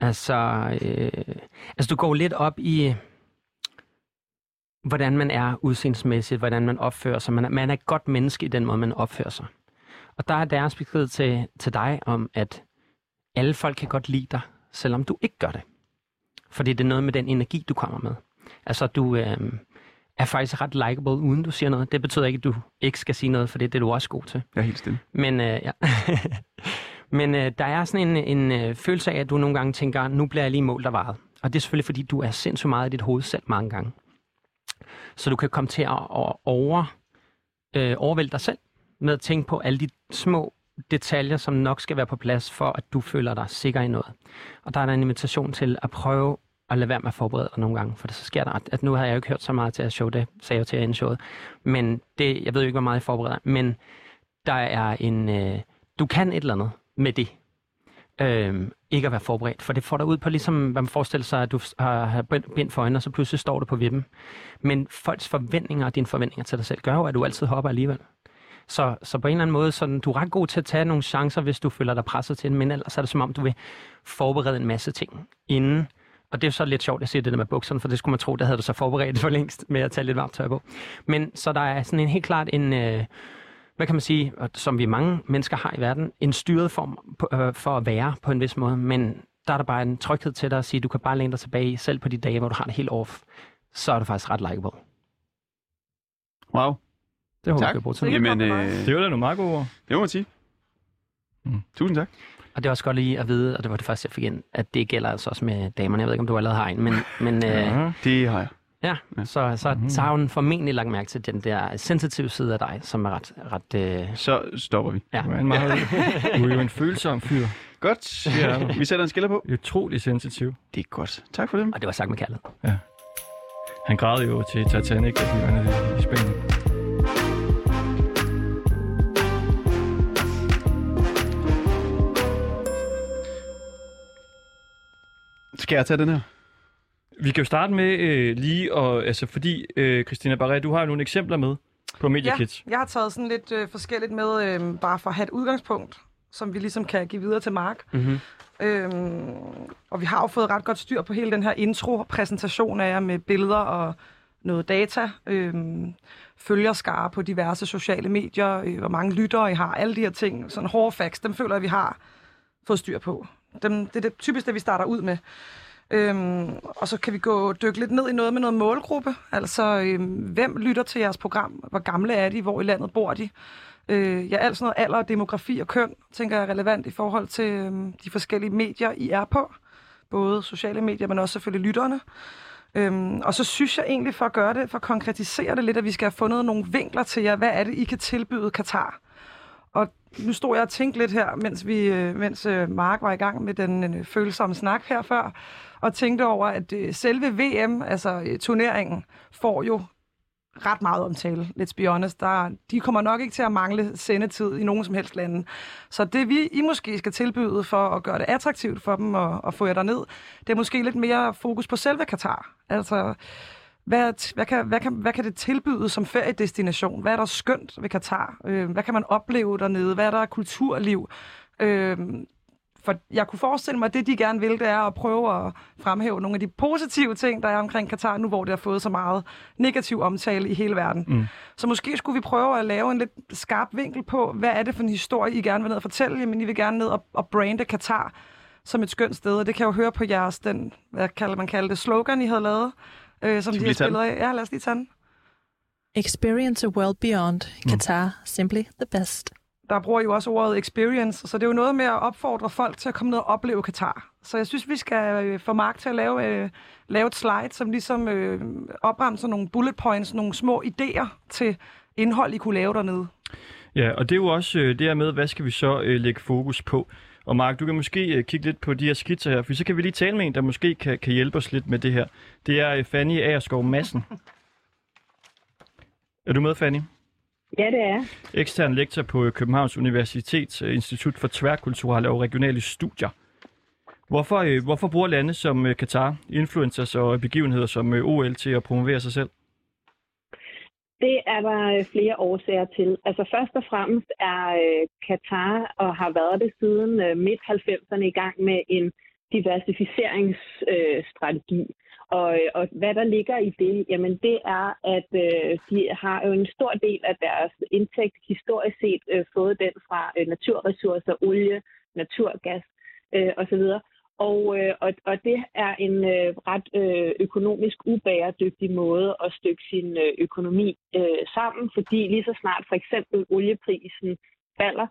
altså, øh, altså, du går lidt op i, hvordan man er udseendsmæssigt, hvordan man opfører sig. Man er, man er et godt menneske i den måde, man opfører sig. Og der er deres besked til, til dig om, at alle folk kan godt lide dig, selvom du ikke gør det. Fordi det er noget med den energi, du kommer med. Altså, du øh, er faktisk ret likable, uden du siger noget. Det betyder ikke, at du ikke skal sige noget, for det er det, du er også god til. Jeg er helt stille. Men, øh, ja. Men øh, der er sådan en, en øh, følelse af, at du nogle gange tænker, nu bliver jeg lige målt og varet. Og det er selvfølgelig, fordi du er sindssygt meget i dit hoved selv mange gange. Så du kan komme til at over, øh, overvælde dig selv med at tænke på alle de små detaljer, som nok skal være på plads, for at du føler dig sikker i noget. Og der er der en invitation til at prøve at lade være med at forberede dig nogle gange, for så sker der, at, nu har jeg jo ikke hørt så meget til at show det, sagde jeg jo til at ende showet, men det, jeg ved jo ikke, hvor meget jeg forbereder, men der er en, øh, du kan et eller andet med det. Øhm, ikke at være forberedt, for det får dig ud på ligesom, hvad man forestiller sig, at du har, har bind for øjnene, og så pludselig står du på vippen. Men folks forventninger og dine forventninger til dig selv gør jo, at du altid hopper alligevel. Så, så på en eller anden måde, sådan, du er ret god til at tage nogle chancer, hvis du føler dig presset til det, men ellers er det som om, du vil forberede en masse ting inden. Og det er så lidt sjovt, at jeg siger det der med bukserne, for det skulle man tro, det havde du så forberedt for længst med at tage lidt varmt tøj på. Men så der er sådan en helt klart en, øh, hvad kan man sige, og som vi mange mennesker har i verden, en styret form på, øh, for at være på en vis måde, men der er der bare en tryghed til dig at sige, at du kan bare læne dig tilbage, selv på de dage, hvor du har det helt off, så er du faktisk ret likeable. Wow. Det håber Tak. jeg, bruge til Jamen, øh, Det var da nogle meget gode ord. det må man sige. Mm. Tusind tak. Og det er også godt lige at vide, og det var det første, jeg fik ind, at det gælder altså også med damerne. Jeg ved ikke, om du allerede har en, men, men øh, Det har jeg. ja, så, så, så har hun formentlig lagt mærke til den der sensitive side af dig, som er ret... ret øh, Så stopper vi. ja. Du er, en meget, du er jo en følsom fyr. Godt. Ja. Vi sætter en skiller på. Utrolig sensitiv. Det er godt. Tak for det. Og det var sagt med kærlighed. Han græd jo til Titanic, da de var i Spanien. Skal jeg tage den her? Vi kan jo starte med øh, lige, og, altså fordi, øh, Christina Barret, du har jo nogle eksempler med på Media Ja, Kids. jeg har taget sådan lidt øh, forskelligt med, øh, bare for at have et udgangspunkt, som vi ligesom kan give videre til Mark. Mm-hmm. Øhm, og vi har jo fået ret godt styr på hele den her intro-præsentation af jer med billeder og noget data, øhm, følgerskare på diverse sociale medier, øh, hvor mange lyttere I har, alle de her ting, sådan hårde facts, dem føler jeg, vi har fået styr på. Dem, det er det typisk det, vi starter ud med. Øhm, og så kan vi gå dykke lidt ned i noget med noget målgruppe. Altså, øhm, hvem lytter til jeres program? Hvor gamle er de? Hvor i landet bor de? Øh, ja, alt sådan noget alder, demografi og køn, tænker jeg er relevant i forhold til øhm, de forskellige medier, I er på. Både sociale medier, men også selvfølgelig lytterne. Øhm, og så synes jeg egentlig, for at gøre det, for at konkretisere det lidt, at vi skal have fundet nogle vinkler til jer. Hvad er det, I kan tilbyde Katar? Og nu stod jeg og tænkte lidt her, mens, vi, øh, mens øh, Mark var i gang med den øh, følsomme snak her før, og tænkte over, at selve VM, altså turneringen, får jo ret meget omtale, let's be honest. Der, de kommer nok ikke til at mangle sendetid i nogen som helst lande. Så det vi I måske skal tilbyde for at gøre det attraktivt for dem og, og få jer derned, det er måske lidt mere fokus på selve Katar. Altså, hvad, hvad, kan, hvad, kan, hvad kan det tilbyde som feriedestination? Hvad er der skønt ved Katar? Øh, hvad kan man opleve dernede? Hvad er der af kulturliv? Øh, for jeg kunne forestille mig, at det, de gerne vil, det er at prøve at fremhæve nogle af de positive ting, der er omkring Katar nu, hvor det har fået så meget negativ omtale i hele verden. Mm. Så måske skulle vi prøve at lave en lidt skarp vinkel på, hvad er det for en historie, I gerne vil ned og fortælle, men I vil gerne ned og, og brande Katar som et skønt sted, og det kan jeg jo høre på jeres, den, hvad kalder man kalder det, slogan, I havde lavet, øh, som de vi har spillet af. Ja, lad os lige tage den. Experience a world beyond. Qatar, simply the best. der bruger I jo også ordet experience, så det er jo noget med at opfordre folk til at komme ned og opleve Katar. Så jeg synes, vi skal øh, få Mark til at lave, øh, lave et slide, som ligesom øh, opremser nogle bullet points, nogle små idéer til indhold, I kunne lave dernede. Ja, og det er jo også øh, det her med, hvad skal vi så øh, lægge fokus på? Og Mark, du kan måske øh, kigge lidt på de her skitser her, for så kan vi lige tale med en, der måske kan, kan hjælpe os lidt med det her. Det er øh, Fanny Agerskov Madsen. Er du med, Fanny? Ja, det er. Ekstern lektor på øh, Københavns Universitets Institut for Tværkulturelle og Regionale Studier. Hvorfor, hvorfor bruger lande som Katar, influencers og begivenheder som OL til at promovere sig selv? Det er der øh, flere årsager til. Altså først og fremmest er øh, Katar og har været det siden øh, midt-90'erne i gang med en diversificeringsstrategi. Og, og hvad der ligger i det, jamen det er, at øh, de har jo en stor del af deres indtægt historisk set øh, fået den fra øh, naturressourcer, olie, naturgas øh, osv. Og, øh, og, og det er en øh, ret øh, økonomisk ubæredygtig måde at stykke sin øh, økonomi øh, sammen, fordi lige så snart for eksempel olieprisen falder,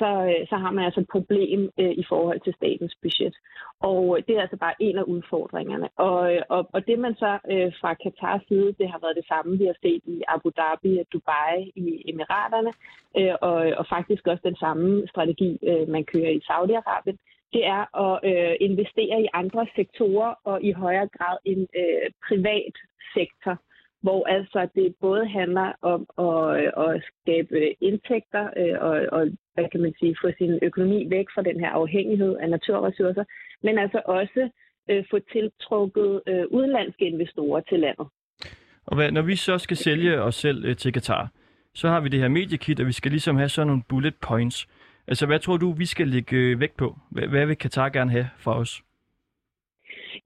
så, øh, så har man altså et problem øh, i forhold til statens budget. Og øh, det er altså bare en af udfordringerne. Og, øh, og, og det man så øh, fra Katars side, det har været det samme, vi har set i Abu Dhabi, Dubai, i Emiraterne, øh, og, og faktisk også den samme strategi, øh, man kører i Saudi-Arabien det er at øh, investere i andre sektorer og i højere grad en øh, privat sektor, hvor altså det både handler om at, øh, at skabe indtægter øh, og, og hvad kan man sige, få sin økonomi væk fra den her afhængighed af naturressourcer, men altså også øh, få tiltrukket øh, udenlandske investorer til landet. Og hvad, når vi så skal sælge os selv øh, til Katar, så har vi det her mediekit, og vi skal ligesom have sådan nogle bullet points. Altså, hvad tror du, vi skal lægge øh, vægt på? Hvad, hvad vil Katar gerne have for os?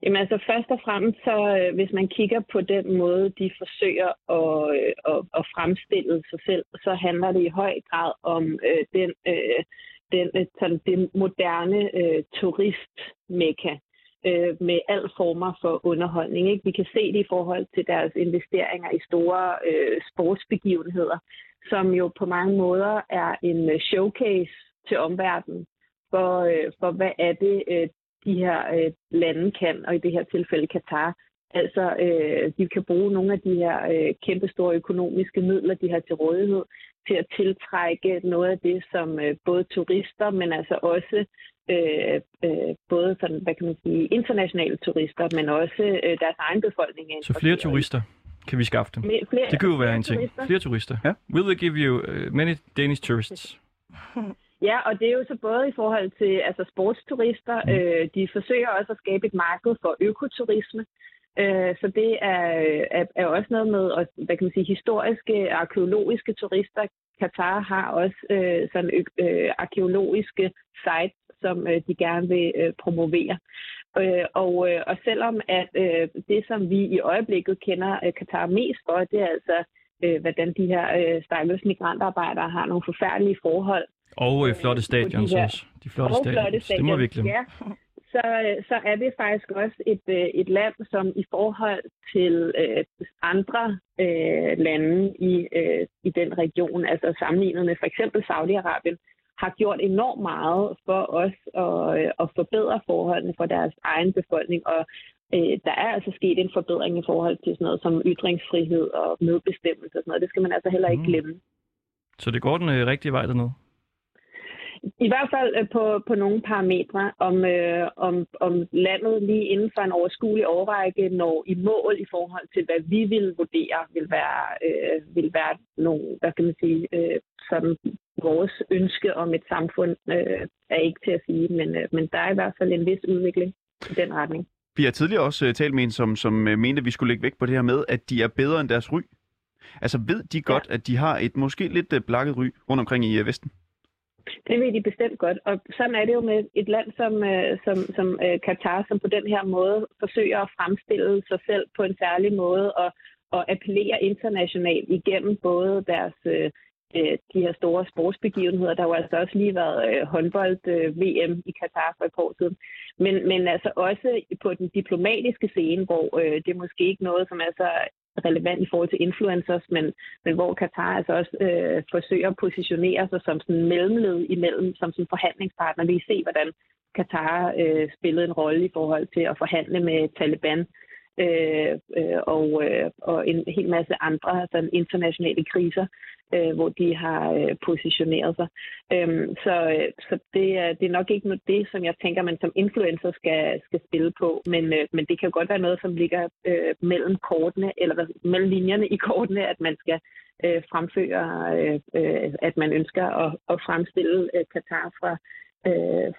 Jamen altså først og fremmest, så øh, hvis man kigger på den måde, de forsøger at, øh, at, at fremstille sig selv, så handler det i høj grad om øh, den, øh, den, sådan, det moderne øh, turistmekka øh, med al former for underholdning. Ikke? Vi kan se det i forhold til deres investeringer i store øh, sportsbegivenheder, som jo på mange måder er en showcase til omverdenen for, øh, for hvad er det, øh, de her øh, lande kan, og i det her tilfælde Katar. Altså, øh, de kan bruge nogle af de her øh, kæmpestore økonomiske midler, de har til rådighed, til at tiltrække noget af det, som øh, både turister, men altså også øh, øh, både sådan, hvad kan man sige, internationale turister, men også øh, deres egen befolkning. Så flere turister kan vi skaffe dem. Flere, Det kunne jo være en ting. turister. Flere turister. Ja. Will they give you uh, many Danish tourists? Ja, og det er jo så både i forhold til altså sportsturister. Mm. Øh, de forsøger også at skabe et marked for økoturisme. Øh, så det er, er, er også noget med at, hvad kan man sige, historiske, arkeologiske turister. Katar har også øh, sådan øh, arkeologiske sites, som øh, de gerne vil øh, promovere. Øh, og, øh, og selvom at øh, det, som vi i øjeblikket kender øh, Katar mest for, det er altså, øh, hvordan de her øh, stakkels migrantarbejdere har nogle forfærdelige forhold Og øh, flotte stadions de her- også. De flotte og flotte stadions. Det må vi glemme. Ja, så, så er det faktisk også et, øh, et land, som i forhold til øh, andre øh, lande i, øh, i den region, altså sammenlignet med for eksempel Saudi-Arabien, har gjort enormt meget for os at, øh, at forbedre forholdene for deres egen befolkning. Og øh, der er altså sket en forbedring i forhold til sådan noget som ytringsfrihed og medbestemmelse og sådan noget. Det skal man altså heller ikke Mm. glemme. Så det går den øh, rigtige vej dernede. I hvert fald øh, på, på nogle parametre, om, øh, om, om landet lige inden for en overskuelig overrække når i mål i forhold til, hvad vi vil vurdere, vil være, øh, vil være nogle, hvad kan man sige, øh, sådan vores ønske om et samfund øh, er ikke til at sige, men, øh, men der er i hvert fald en vis udvikling i den retning. Vi har tidligere også uh, talt med en, som, som uh, mente, at vi skulle lægge vægt på det her med, at de er bedre end deres ry. Altså ved de godt, at de har et måske lidt blakket ry rundt omkring i Vesten? Det ved de bestemt godt, og sådan er det jo med et land som, øh, som, som øh, Katar, som på den her måde forsøger at fremstille sig selv på en særlig måde og, og appellere internationalt igennem både deres øh, øh de her store sportsbegivenheder. Der har jo altså også lige været øh, håndbold-VM øh, i Katar for et par år siden. Men, men altså også på den diplomatiske scene, hvor øh, det er måske ikke noget, som er så relevant i forhold til influencers, men, men hvor Katar altså også øh, forsøger at positionere sig som sådan mellemled imellem, som sådan forhandlingspartner. Vi se, hvordan Katar øh, spillede en rolle i forhold til at forhandle med Taliban øh, øh, og, øh, og en hel masse andre sådan internationale kriser, øh, hvor de har øh, positioneret sig. Øhm, så øh, så det, er, det er nok ikke noget det, som jeg tænker, man som influencer skal, skal spille på, men, øh, men det kan jo godt være noget, som ligger øh, mellem kortene, eller hvad, mellem linjerne i kortene, at man skal øh, fremføre, øh, øh, at man ønsker at, at fremstille øh, Katar fra øh,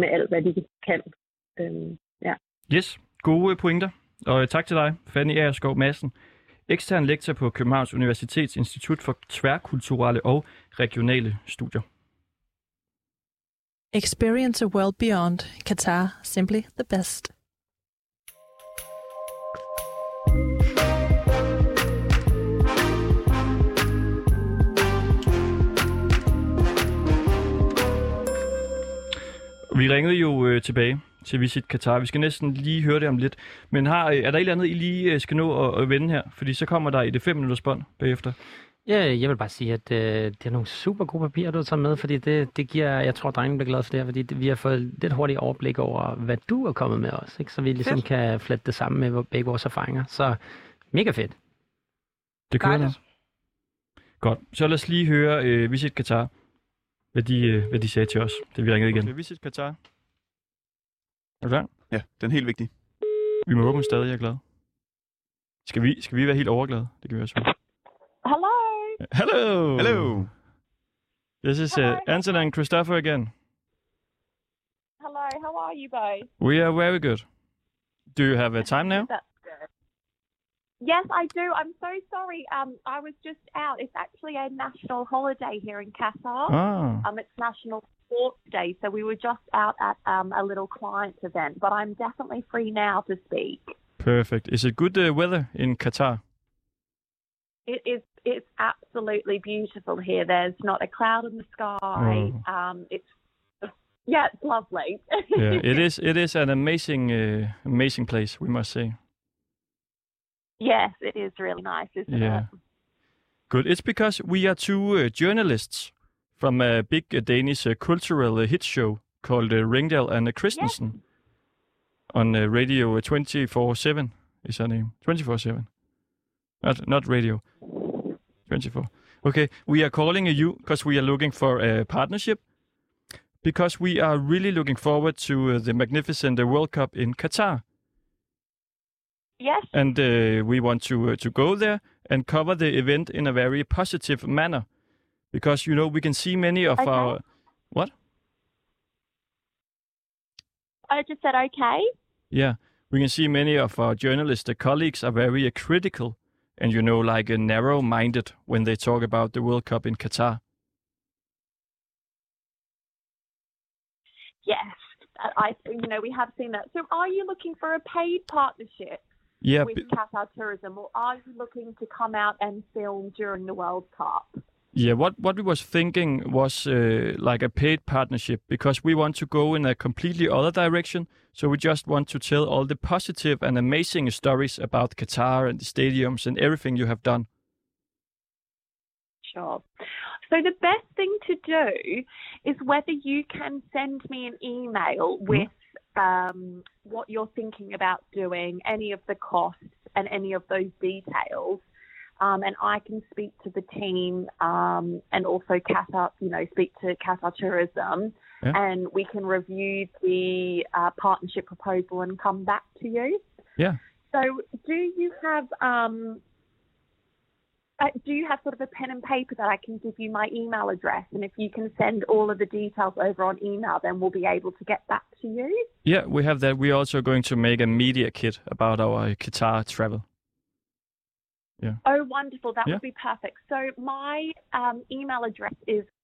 med alt, hvad de kan. Øhm, ja. Yes, gode pointer. Og øh, tak til dig, Fanny Aerskov Madsen, ekstern lektor på Københavns Universitets Institut for Tværkulturelle og Regionale Studier. Experience a world beyond. Qatar, simply the best. Vi ringede jo øh, tilbage til Visit Qatar. Vi skal næsten lige høre det om lidt. Men har, øh, er der et eller andet, I lige øh, skal nå at, at vende her? Fordi så kommer der i det 5 minutters bånd bagefter. Ja, jeg vil bare sige, at øh, det er nogle super gode papirer, du har taget med, fordi det, det giver, jeg tror, drengen bliver glad for det her, fordi det, vi har fået lidt hurtigt overblik over, hvad du er kommet med også, ikke? så vi ligesom Fedt. kan flette det sammen med begge vores erfaringer. Så mega fedt. Det kører. Dejligt. Godt. Så lad os lige høre øh, Visit Qatar, hvad de, øh, hvad de sagde til os, da vi ringede igen. Okay, Visit Qatar. Er du klar? Ja, den er helt vigtig. Vi må håbe, hun stadig er glad. Skal vi, skal vi være helt overglade? Det kan vi også. Hello. Hello! Hello! This is uh. Anton and Christopher again. Hello. How are you both? We are very good. Do you have a time now? That's good. Yes, I do. I'm so sorry. Um, I was just out. It's actually a national holiday here in Qatar. Ah, Um, it's National Sports Day, so we were just out at um, a little client event. But I'm definitely free now to speak. perfect. Is it good uh, weather in Qatar? It is. It's absolutely beautiful here. There's not a cloud in the sky. Oh. Um, it's yeah, it's lovely. Yeah, it is. It is an amazing, uh, amazing place. We must say. yes, it is really nice, isn't Yeah. it? Good. It's because we are two uh, journalists from a big Danish uh, cultural hit show called uh, Ringdale and Christensen on uh, radio 24/7 is her name. 24/7. Not not radio. 24. Okay, we are calling you because we are looking for a partnership because we are really looking forward to the magnificent World Cup in Qatar Yes. and uh, we want to uh, to go there and cover the event in a very positive manner because you know we can see many of Okay. our what I just said okay. yeah we can see many of our journalist uh, colleagues are very uh, critical and you know like uh, narrow minded when they talk about the World Cup in Qatar Yes. I, you know, we have seen that. So, are you looking for a paid partnership yeah with Qatar Tourism, or are you looking to come out and film during the World Cup? Yeah, what what we was thinking was uh, like a paid partnership because we want to go in a completely other direction. So we just want to tell all the positive and amazing stories about Qatar and the stadiums and everything you have done. Sure. So the best thing to do is whether you can send me an email with um, what you're thinking about doing, any of the costs, and any of those details. Um, and I can speak to the team um, and also Qatar, you know, speak to Qatar Tourism, Yeah. and we can review the uh, partnership proposal and come back to you. Yeah. So, do you have um, uh, do you have sort of a pen and paper that I can give you my email address? And if you can send all of the details over on email, then we'll be able to get back to you. Yeah, we have that. We're also going to make a media kit about our Qatar travel. Oh, wonderful. That Yeah. would be perfect. So my um, email address is.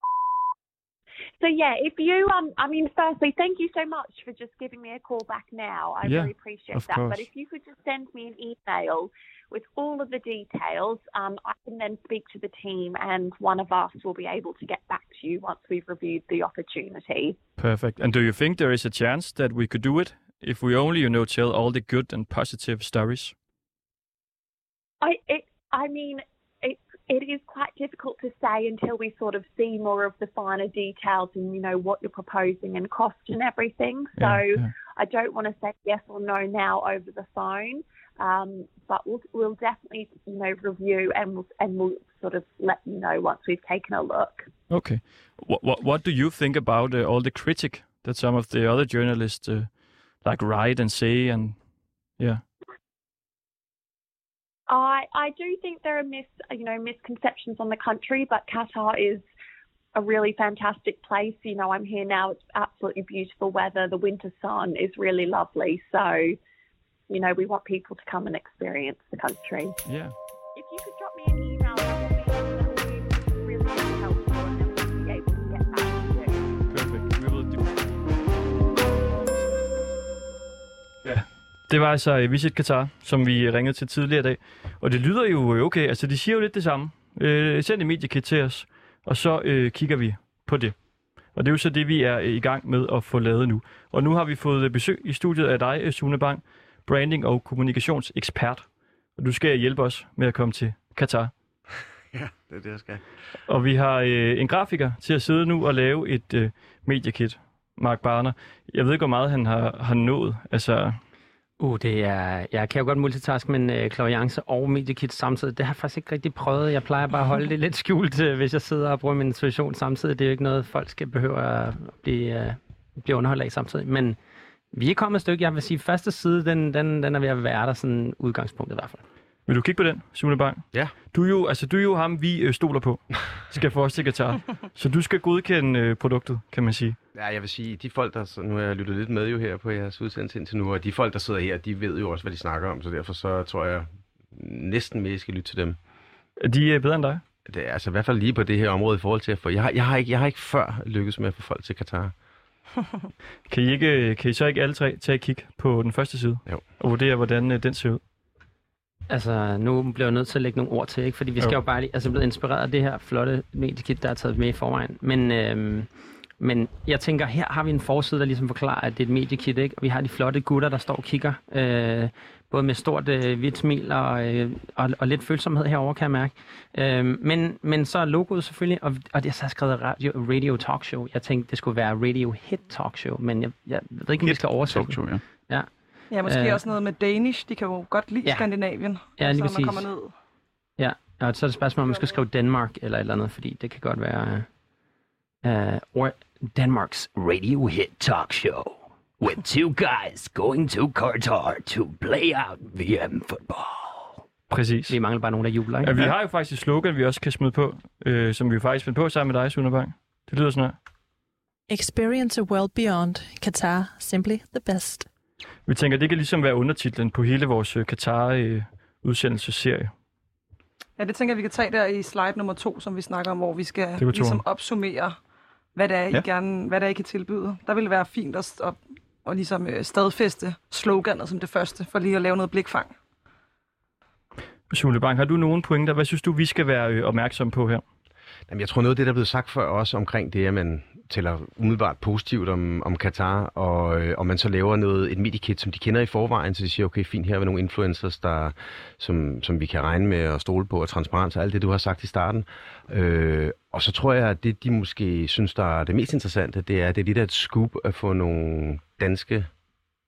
So yeah, if you um, I mean, firstly, thank you so much for just giving me a call back now. I Yeah, really appreciate that. course. But if you could just send me an email with all of the details, um, I can then speak to the team, and one of us will be able to get back to you once we've reviewed the opportunity. Perfect. And do you think there is a chance that we could do it if we only, you know, tell all the good and positive stories? I it I mean it it is quite difficult to say until we sort of see more of the finer details and you know what you're proposing and cost and everything. So Yeah, yeah. I don't want to say yes or no now over the phone. Um, but we'll we'll definitely you know review and we'll, and we'll sort of let you know once we've taken a look. Okay. What what what do you think about uh, all the critic that some of the other journalists uh, like write and say and yeah. I I do think there are mis you know misconceptions on the country, but Qatar is a really fantastic place. You know, I'm here now. It's absolutely beautiful weather. The winter sun is really lovely. So, you know, we want people to come and experience the country. Yeah. If you could det var altså øh, Visit Qatar, som vi ringede til tidligere i dag. Og det lyder jo øh, okay. Altså, de siger jo lidt det samme. Øh, send et mediekit til os, og så øh, kigger vi på det. Og det er jo så det, vi er øh, i gang med at få lavet nu. Og nu har vi fået øh, besøg i studiet af dig, øh, Sune Bang, branding- og kommunikationsekspert. Og du skal hjælpe os med at komme til Qatar. Ja, det er det, jeg skal. Og vi har øh, en grafiker til at sidde nu og lave et øh, mediekit. Mark Barner. Jeg ved ikke, hvor meget han har, har nået. Altså, Uh, det er... Jeg kan jo godt multitask, men øh, klaviance og mediekit samtidig, det har jeg faktisk ikke rigtig prøvet. Jeg plejer bare at holde det lidt skjult, øh, hvis jeg sidder og bruger min intuition samtidig. Det er jo ikke noget, folk skal behøve at blive, øh, blive underholdt af samtidig. Men vi er kommet et stykke. Jeg vil sige, første side, den, den, den er ved at være der sådan udgangspunkt i hvert fald vil du kigge på den, Sune Bang? Ja. Du er jo, altså, du er jo ham, vi øh, stoler på. Skal få os til Qatar. Så du skal godkende øh, produktet, kan man sige. Ja, jeg vil sige, de folk, der... så- Nu har jeg lyttet lidt med jo her på jeres udsendelse indtil nu, og de folk, der sidder her, de ved jo også, hvad de snakker om, så derfor så tror jeg næsten mere, I skal lytte til dem. Er de øh, bedre end dig? Det er altså i hvert fald lige på det her område i forhold til at få... Jeg har, jeg har, ikke, jeg har ikke før lykkes med at få folk til Katar. Kan I, ikke, øh, kan I så ikke alle tre tage et kig på den første side? Jo. Og vurdere, hvordan øh, den ser ud? Altså, nu bliver jeg nødt til at lægge nogle ord til, ikke? Fordi vi skal Jo. jo, bare lige... Altså, blevet inspireret af det her flotte mediekit, der er taget med i forvejen. Men øhm, Men jeg tænker, her har vi en forside, der ligesom forklarer, at det er et mediekit, ikke? Og vi har de flotte gutter, der står og kigger. Øh, både med stort øh, hvidt smil og, øh, og, og lidt følsomhed herover kan jeg mærke. Øh, men, men så er logoet selvfølgelig, og, og det er så skrevet radio, radio talk show. Jeg tænkte, det skulle være radio hit talk show, men jeg, jeg ved ikke, om vi skal oversætte Talk show, ja. Ja. Ja, måske Øh. også noget med Danish. De kan jo godt lide Ja. Skandinavien. Ja, lige så man kommer præcis. ned. Ja, og så er det et spørgsmål, om man skal skrive Danmark eller et eller andet, fordi det kan godt være... Uh, or Danmarks radio hit talk show with two guys going to Qatar to play out VM football. Præcis. Vi mangler bare nogen, der jubler, ikke? Ja, vi har jo faktisk et slogan, vi også kan smide på, øh, som vi faktisk fandt på sammen med dig, Sune Bang. Det lyder sådan her. Experience a world beyond. Qatar, simply the best. Vi tænker, det kan ligesom være undertitlen på hele vores øh, Qatar-udsendelsesserie. Ja, det tænker jeg, vi kan tage der i slide nummer to, som vi snakker om, hvor vi skal ligesom opsummere, hvad det er, I Ja. gerne, hvad det er, I kan tilbyde. Der vil være fint at, at, at ligesom øh, stadfæste sloganet som det første, for lige at lave noget blikfang. Sune Bang, har du nogen pointer? Hvad synes du, vi skal være øh, opmærksom på her? Jamen, jeg tror noget af det, der er blevet sagt før også omkring det, at man tæller umiddelbart positivt om, om Katar, og, øh, og man så laver noget, et medikit, som de kender i forvejen, så de siger, okay, fint, her er nogle influencers, der, som, som vi kan regne med og stole på, og transparens og alt det, du har sagt i starten. Øh, og så tror jeg, at det, de måske synes, der er det mest interessante, det er, at det er lidt af et scoop at få nogle danske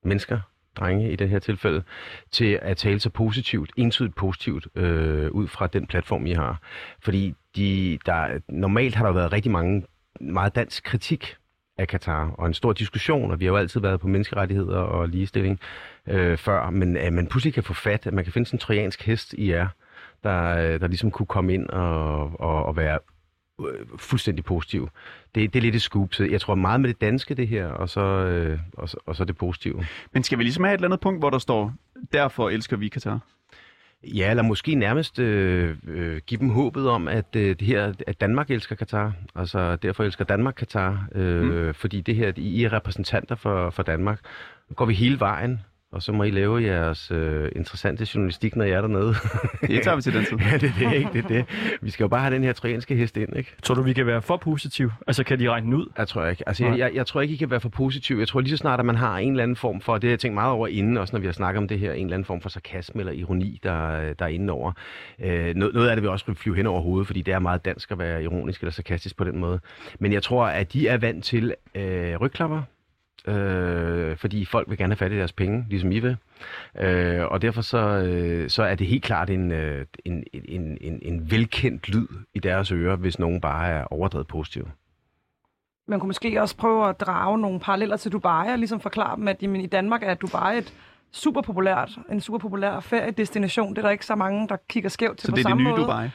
mennesker, drenge i det her tilfælde, til at tale så positivt, entydigt positivt, øh, ud fra den platform, I har. Fordi de, der, normalt har der været rigtig mange, meget dansk kritik af Katar, og en stor diskussion, og vi har jo altid været på menneskerettigheder og ligestilling øh, før, men at man pludselig kan få fat, at man kan finde sådan en trojansk hest i jer, der, øh, der ligesom kunne komme ind og, og, og være øh, fuldstændig positiv. Det, det er lidt et scoop, så jeg tror meget med det danske det her, og så, øh, og, så, og så det positive. Men skal vi ligesom have et eller andet punkt, hvor der står, derfor elsker vi Katar? Ja, eller måske nærmest øh, øh, give dem håbet om, at øh, det her, at Danmark elsker Katar. Altså derfor elsker Danmark Katar, øh, mm. fordi det her, I er repræsentanter for, for Danmark. Nu går vi hele vejen, og så må I lave jeres øh, interessante journalistik, når I er dernede. Det tager vi til den tid. ja, det er det, ikke? Det er det. Vi skal jo bare have den her trojanske hest ind, ikke? Tror du, vi kan være for positiv? Altså, kan de regne den ud? Jeg tror ikke. Altså, jeg, jeg, jeg tror ikke, I kan være for positiv. Jeg tror lige så snart, at man har en eller anden form for, det har jeg tænkt meget over inden, også når vi har snakket om det her, en eller anden form for sarkasme eller ironi, der, der er inde over. Øh, noget, noget af det vil også flyve hen over hovedet, fordi det er meget dansk at være ironisk eller sarkastisk på den måde. Men jeg tror, at de er vant til øh, rygklapper, øh, fordi folk vil gerne have fat i deres penge, ligesom I vil. Øh, og derfor så, øh, så er det helt klart en, øh, en, en, en, en velkendt lyd i deres ører, hvis nogen bare er overdrevet positiv. Man kunne måske også prøve at drage nogle paralleller til Dubai, og ligesom forklare dem, at jamen, i Danmark er Dubai et super populært, en super populær feriedestination. Det er der ikke så mange, der kigger skævt til Så på det er det samme nye måde. Dubai?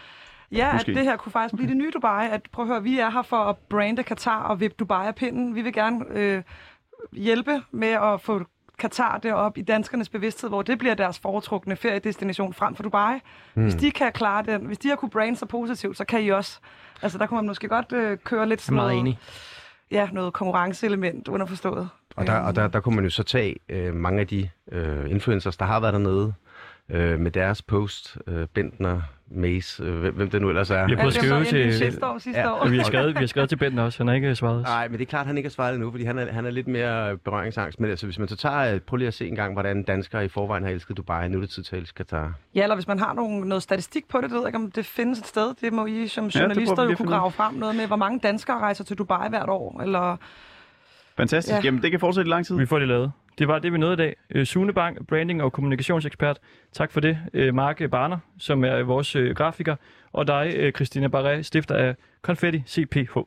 Ja, Måske. at det her kunne faktisk blive det nye Dubai. At prøv at høre, vi er her for at brande Katar og vippe Dubai af pinden. Vi vil gerne øh, hjælpe med at få Katar derop i danskernes bevidsthed, hvor det bliver deres foretrukne feriedestination frem for Dubai. Mm. Hvis de kan klare den, hvis de har kunne brande sig positivt, så kan I også. Altså der kunne man måske godt øh, køre lidt sådan meget noget, enig. ja, noget konkurrenceelement underforstået. Og der, og der, der kunne man jo så tage øh, mange af de øh, influencers, der har været dernede, øh, med deres post, øh, Bentner, Mace, øh, hvem, det nu ellers er. Vi har prøvet at skrive til... Sidste Ja. år. Og vi har skrevet, vi har skrevet til Benten også. Han har ikke svaret. Nej, men det er klart, han ikke har svaret endnu, fordi han er, han er lidt mere berøringsangst. Men altså, hvis man så tager, øh, prøv lige at se en gang, hvordan danskere i forvejen har elsket Dubai. Nu er det tid til at elske Katar. Ja, eller hvis man har nogle, noget statistik på det, det ved jeg ikke, om det findes et sted. Det må I som journalister lige jo kunne grave frem noget med, hvor mange danskere rejser til Dubai hvert år, eller Fantastisk. Ja. Ja. Jamen, det kan fortsætte i lang tid. Vi får det lavet. Det var det, vi nåede i dag. Øh, Sune Bang, branding- og kommunikationsekspert. Tak for det. Øh, Mark Barner, som er vores øh, grafiker. Og dig, øh, Christina Barret, stifter af Confetti CPH.